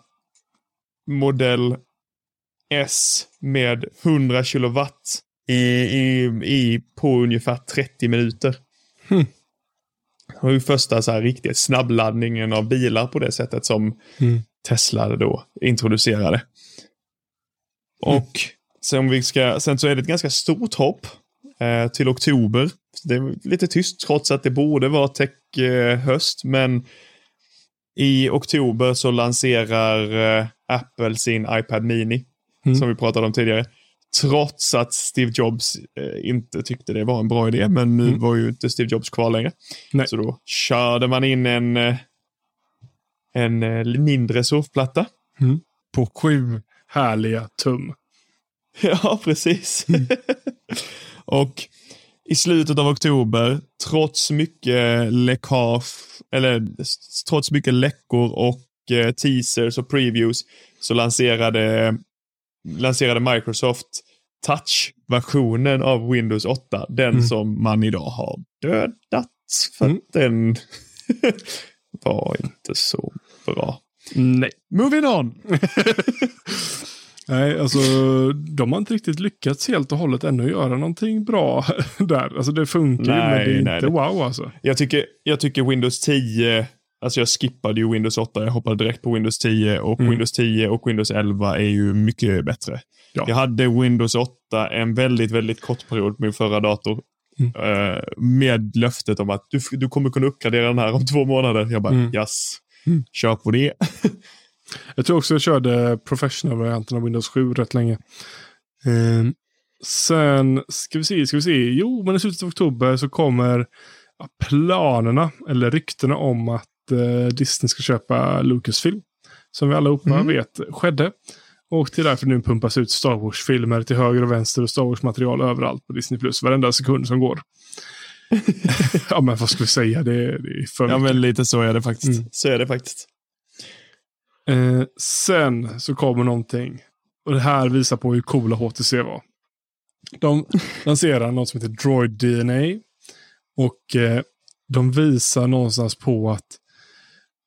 modell S med 100 kilowatt i, i, i, på ungefär 30 minuter. Hmm. Det var ju första så här riktigt snabbladdningen av bilar på det sättet som mm. Tesla då introducerade. Mm. Och sen, vi ska, sen så är det ett ganska stort hopp eh, till oktober. Det är lite tyst trots att det borde vara tech-höst, eh, men i oktober så lanserar eh, Apple sin iPad Mini, mm. som vi pratade om tidigare. Trots att Steve Jobs eh, inte tyckte det var en bra idé, men nu mm. var ju inte Steve Jobs kvar längre. Nej. Så då körde man in en, eh, en eh, mindre surfplatta. Mm. På sju härliga tum. Ja, precis. Mm. och i slutet av oktober, trots mycket läckage, eller trots mycket läckor och teasers och previews, så lanserade lanserade Microsoft Touch-versionen av Windows 8. Den mm. som man idag har dödat. För mm. att den var inte så bra. Nej. Moving on! Nej, alltså de har inte riktigt lyckats helt och hållet ännu göra någonting bra där. Alltså det funkar nej, men det är nej, inte det. wow alltså. Jag tycker, jag tycker Windows 10 Alltså jag skippade ju Windows 8, jag hoppade direkt på Windows 10 och mm. Windows 10 och Windows 11 är ju mycket bättre. Ja. Jag hade Windows 8 en väldigt, väldigt kort period på min förra dator. Mm. Uh, med löftet om att du, du kommer kunna uppgradera den här om två månader. Jag bara, mm. yes, mm. kör på det. jag tror också jag körde professional-varianten av Windows 7 rätt länge. Uh, sen, ska vi se, ska vi se. Jo, men i slutet av oktober så kommer planerna, eller ryktena om att eh, Disney ska köpa Lucasfilm. Som vi allihopa mm. vet skedde. Och till därför nu pumpas ut Star Wars-filmer till höger och vänster och Star Wars-material överallt på Disney Plus. Varenda sekund som går. ja, men vad ska vi säga? Det, det är för Ja, men lite så är det faktiskt. Mm. Så är det faktiskt. Eh, sen så kommer någonting. Och det här visar på hur coola HTC var. De lanserar något som heter Droid DNA. Och eh, de visar någonstans på att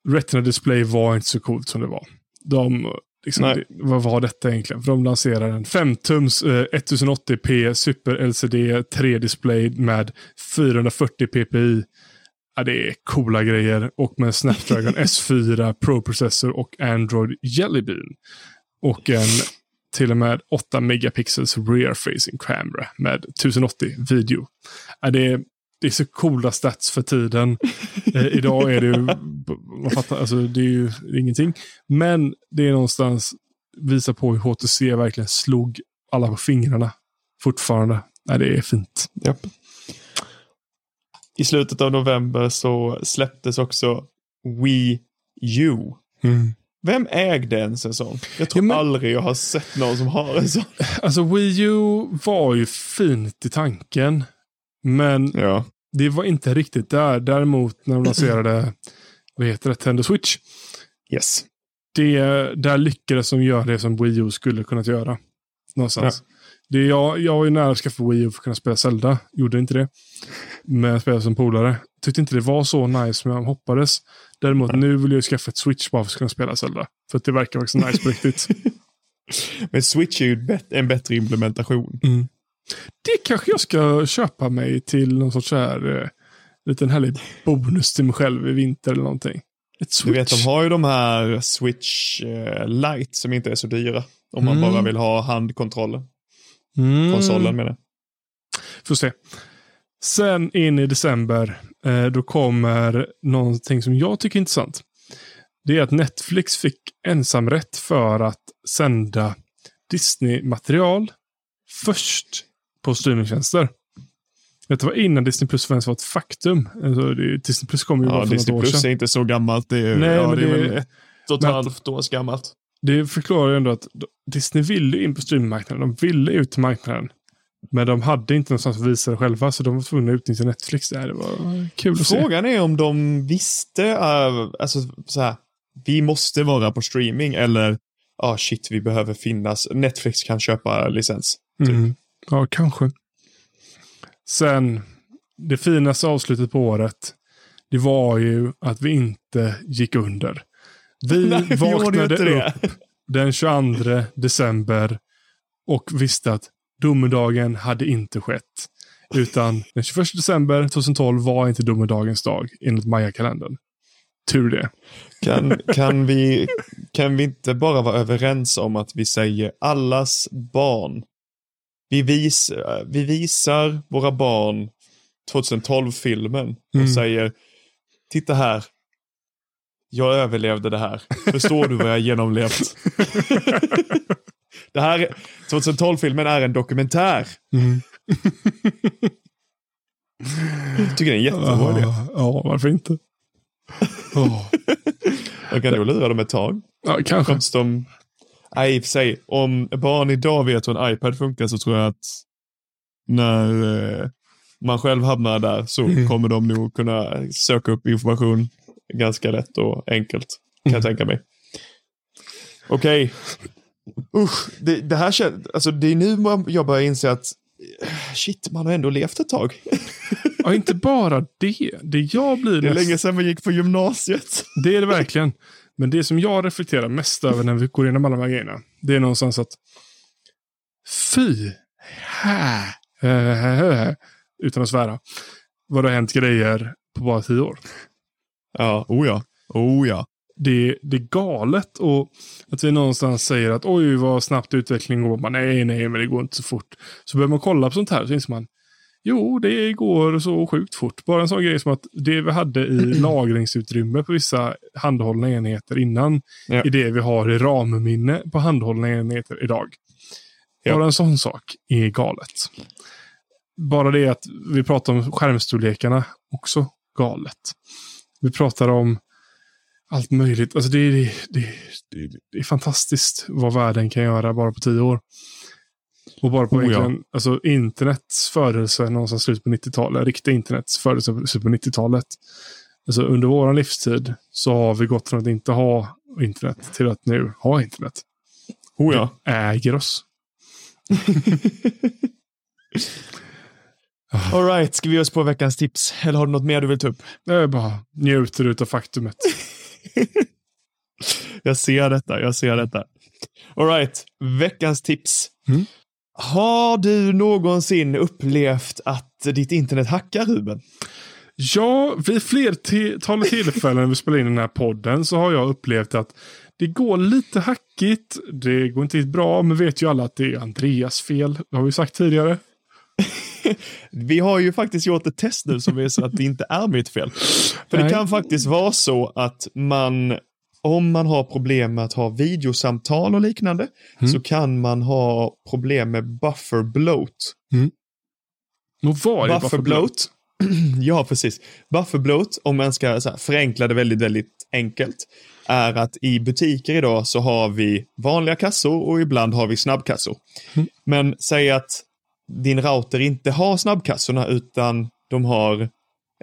Retina Display var inte så coolt som det var. De, liksom, det, vad var detta egentligen? För de lanserar en 5-tums eh, 1080p Super LCD 3-display med 440 ppi. Ja, det är coola grejer. Och med Snapdragon S4 Pro-processor och Android Jelly Bean. Och en till och med 8 megapixels rear facing camera med 1080 video. Ja, det, är, det är så coola stats för tiden. Eh, idag är det ju, man fattar, alltså det är ju ingenting. Men det är någonstans, visar på hur HTC verkligen slog alla på fingrarna fortfarande. Ja, det är fint. Japp. I slutet av november så släpptes också Wii U. Vem ägde ens en sån? Jag tror Ja, men- aldrig jag har sett någon som har en sån. Alltså Wii U var ju fint i tanken. Men Ja. Det var inte riktigt där. Däremot när de lanserade, vad heter det, Nintendo Switch. Yes. Det, där lyckades de göra det som Wii U skulle kunnat göra. Någonstans. Det, jag, jag var ju nära att skaffa Wii U för att kunna spela Zelda. Gjorde inte det. Men jag spelade som polare. Tyckte inte det var så nice som jag hoppades. Däremot nu vill jag skaffa ett Switch bara för att kunna spela Zelda. För att det verkar faktiskt nice på riktigt. Men Switch är ju en bättre implementation. Det kanske jag ska köpa mig till någon sorts så här eh, liten härlig bonus till mig själv i vinter eller någonting. Ett Du Switch. vet, de har ju de här Switch eh, Lite som inte är så dyra. Om man Mm. bara vill ha handkontrollen. Mm. Konsolen menar jag. Får se. Sen in i december, eh, då kommer någonting som jag tycker är intressant. Det är att Netflix fick ensamrätt för att sända Disney-material först på streamingtjänster. Detta var innan Disney Plus var ett faktum. Alltså, det, Disney Plus kom ju bara Ja, för Disney något år Plus sedan. är inte så gammalt. Det är, Nej, ja, men det är det- väl ett och ett halvt års gammalt. Det förklarar ju ändå att Disney ville in på streamingmarknaden. De ville ut till marknaden. Men de hade inte någonstans att visa det själva, så de var tvungna att utnyttja Netflix. Det, här, det var kul att se. Frågan är om de visste, uh, alltså så här, vi måste vara på streaming eller, ah shit, vi behöver finnas. Netflix kan köpa licens. Mm. Ja, kanske. Sen, det finaste avslutet på året, det var ju att vi inte gick under. Vi Nej, vi vaknade det. upp den 22 december och visste att domedagen hade inte skett. Utan den 21 december 2012 var inte domedagens dag enligt Maya-kalendern. Tur det. Kan, kan, vi, kan vi inte bara vara överens om att vi säger allas barn? Vi, vis, vi visar våra barn 2012-filmen och Mm. säger Titta här. Jag överlevde det här. Förstår du vad jag genomlevt? det här, 2012-filmen är en dokumentär. Mm. Jag tycker det är en jättebra idé. Ja, ja, varför inte? Åh. Jag kan nog lura dem ett tag. Ja, kanske. Tills de... Nej, i och för sig. Om barn idag vet hur en iPad funkar så tror jag att när eh, man själv hamnar där så Mm. kommer de nog kunna söka upp information ganska lätt och enkelt. Kan jag Mm. tänka mig. Okej. Usch, det, det här känns... Alltså det är nu man, jag börjar inse att eh, shit, man har ändå levt ett tag. Ja, inte bara det. Det jag blir Det är mest... länge sedan man gick på gymnasiet. Det är det verkligen. Men det som jag reflekterar mest över när vi går igenom alla de här grejerna, det är någonstans att fy, hä, hä, hä, hä, utan att svära, vad det har hänt grejer på bara tio år. Ja, oh ja. Oh ja. Det, det är galet och att vi någonstans säger att oj vad snabbt utvecklingen går. Man, nej, nej, men det går inte så fort. Så börjar man kolla på sånt här så inser man Jo, det går så sjukt fort. Bara en sån grej som att det vi hade i lagringsutrymme på vissa handhållna enheter innan Ja. är det vi har i RAM-minne på handhållna enheter idag. Ja. Bara en sån sak är galet. Bara det att vi pratar om skärmstorlekarna också galet. Vi pratar om allt möjligt. Alltså det, det, det, det är fantastiskt vad världen kan göra bara på tio år. Och bara på Oh ja. alltså internets födelse någonstans slut på 90-talet, riktiga internets födelse på slut på 90-talet. Alltså under vår livstid så har vi gått från att inte ha internet till att nu ha internet. Oh ja. Det äger oss. All right, ska vi ge oss på veckans tips? Eller har du något mer du vill ta upp? Jag bara njuter utav faktumet. Jag ser detta, jag ser detta. All right, veckans tips. Mm. Har du någonsin upplevt att ditt internet hackar, Ruben? Ja, vid flertal tillfällen vi spelar in den här podden så har jag upplevt att det går lite hackigt. Det går inte riktigt bra, men vet ju alla att det är Andreas fel. Det har vi sagt tidigare. Vi har ju faktiskt gjort ett test nu som visar att det inte är mitt fel. För det Nej. kan faktiskt vara så att man, om man har problem med att ha videosamtal och liknande, Mm. så kan man ha problem med buffer bloat. Och vad är Buffer bloat. ja, precis. Buffer bloat, om man ska så här, förenkla det väldigt, väldigt enkelt, är att i butiker idag så har vi vanliga kassor och ibland har vi snabbkassor. Mm. Men säg att din router inte har snabbkassorna utan de har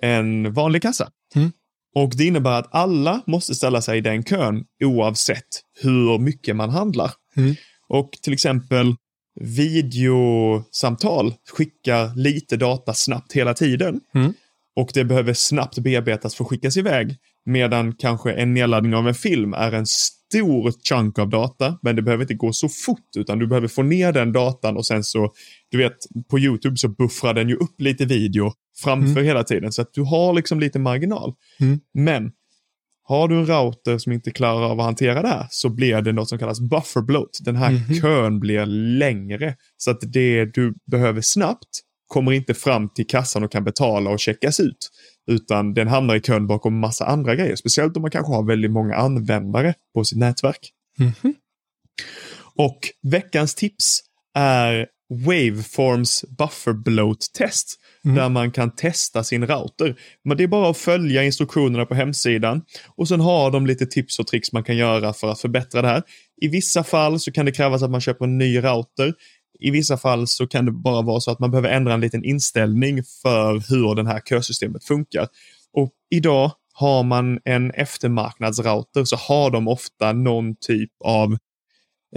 en vanlig kassa. Mm. Och det innebär att alla måste ställa sig i den kön oavsett hur mycket man handlar. Mm. Och till exempel videosamtal skickar lite data snabbt hela tiden. Mm. Och det behöver snabbt bearbetas för att skickas iväg. Medan kanske en nedladdning av en film är en stor chunk av data, men det behöver inte gå så fort, utan du behöver få ner den datan och sen så, du vet, på YouTube så buffrar den ju upp lite video framför hela tiden, så att du har liksom lite marginal. Mm. Men har du en router som inte klarar av att hantera det här så blir det något som kallas buffer bloat. Den här Mhm. kön blir längre. Så att det du behöver snabbt kommer inte fram till kassan och kan betala och checkas ut. Utan den hamnar i kön bakom massa andra grejer. Speciellt om man kanske har väldigt många användare på sitt nätverk. Mhm. Och veckans tips är Waveforms buffer bloat test. Mm. Där man kan testa sin router. Men det är bara att följa instruktionerna på hemsidan. Och sen har de lite tips och tricks man kan göra för att förbättra det här. I vissa fall så kan det krävas att man köper en ny router. I vissa fall så kan det bara vara så att man behöver ändra en liten inställning för hur det här kösystemet funkar. Och idag har man en eftermarknadsrouter så har de ofta någon typ av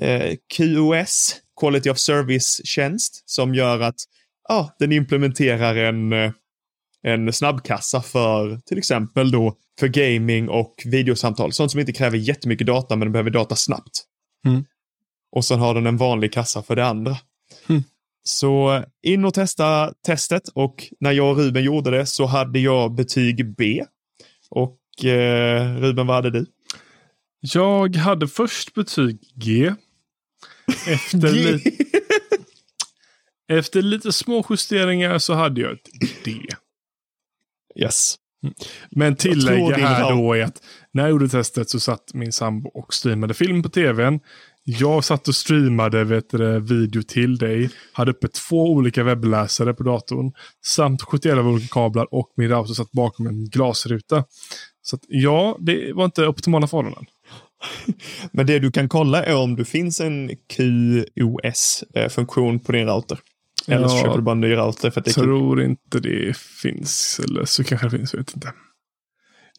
eh, QoS, Quality of Service-tjänst, som gör att ja, den implementerar en, eh, en snabbkassa för till exempel då för gaming och videosamtal. Sånt som inte kräver jättemycket data men behöver data snabbt. Mm. Och sen har den en vanlig kassa för det andra. Mm. Så in och testa testet och när jag och Ruben gjorde det så hade jag betyg B. Och eh, Ruben, vad hade du? Jag hade först betyg G. Efter, li- efter lite små justeringar så hade jag ett D. yes. Men tillägga här då är att när jag gjorde testet så satt min sambo och streamade film på tvn. Jag satt och streamade vet du, video till dig. Hade uppe två olika webbläsare på datorn. Samt 71 olika kablar och min router satt bakom en glasruta. Så att, ja, det var inte optimala förhållanden. Men det du kan kolla är om det finns en QoS-funktion på din router. Eller så Ja, köper du bara en ny router för att det kul. tror inte det finns. Eller så kanske det finns, jag vet inte.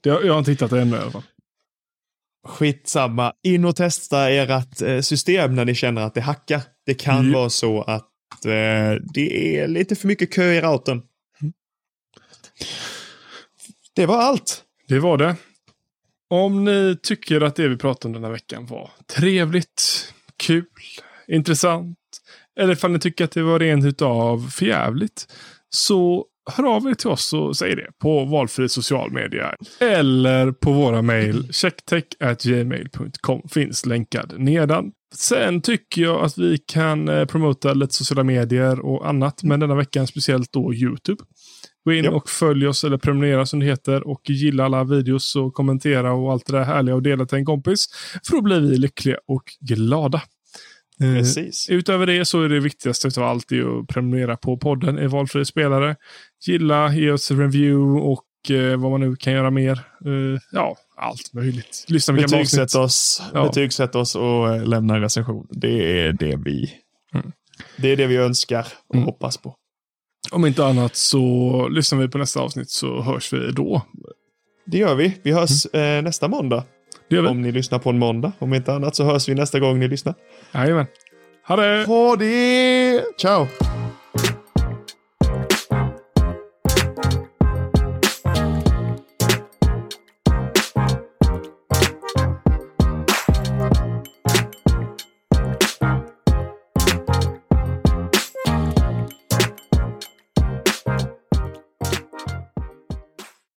Det, jag har inte hittat det ännu i alla fall. Skitsamma. In och testa ert eh, system när ni känner att det hackar. Det kan Ja. vara så att eh, det är lite för mycket kö i routern. Det var allt. Det var det. Om ni tycker att det vi pratade om den här veckan var trevligt, kul, intressant eller ifall ni tycker att det var rent utav förjävligt så hör av er till oss och säg det på valfri social media eller på våra mejl checktech@gmail.com finns länkad nedan. Sen tycker jag att vi kan eh, promota lite sociala medier och annat, men denna veckan speciellt då YouTube. Gå in och följ oss eller prenumerera som det heter och gilla alla videos och kommentera och allt det där härliga och dela till en kompis. För då blir vi lyckliga och glada. Eh, Precis. Utöver det så är det viktigaste av allt att prenumerera på podden i valfri spelare. Gilla, ge oss review och eh, vad man nu kan göra mer. Eh, ja, allt möjligt. Lyssna avsnitt. Betygsätt oss, Ja. betygsätt oss och eh, lämna en recension. Det är det vi, Mm. det är det vi önskar och Mm. hoppas på. Om inte annat så lyssnar vi på nästa avsnitt så hörs vi då. Det gör vi. Vi hörs eh, nästa måndag. Om ni lyssnar på en måndag. Om inte annat så hörs vi nästa gång ni lyssnar. Jajamän. Ha det! Ha det! Ciao!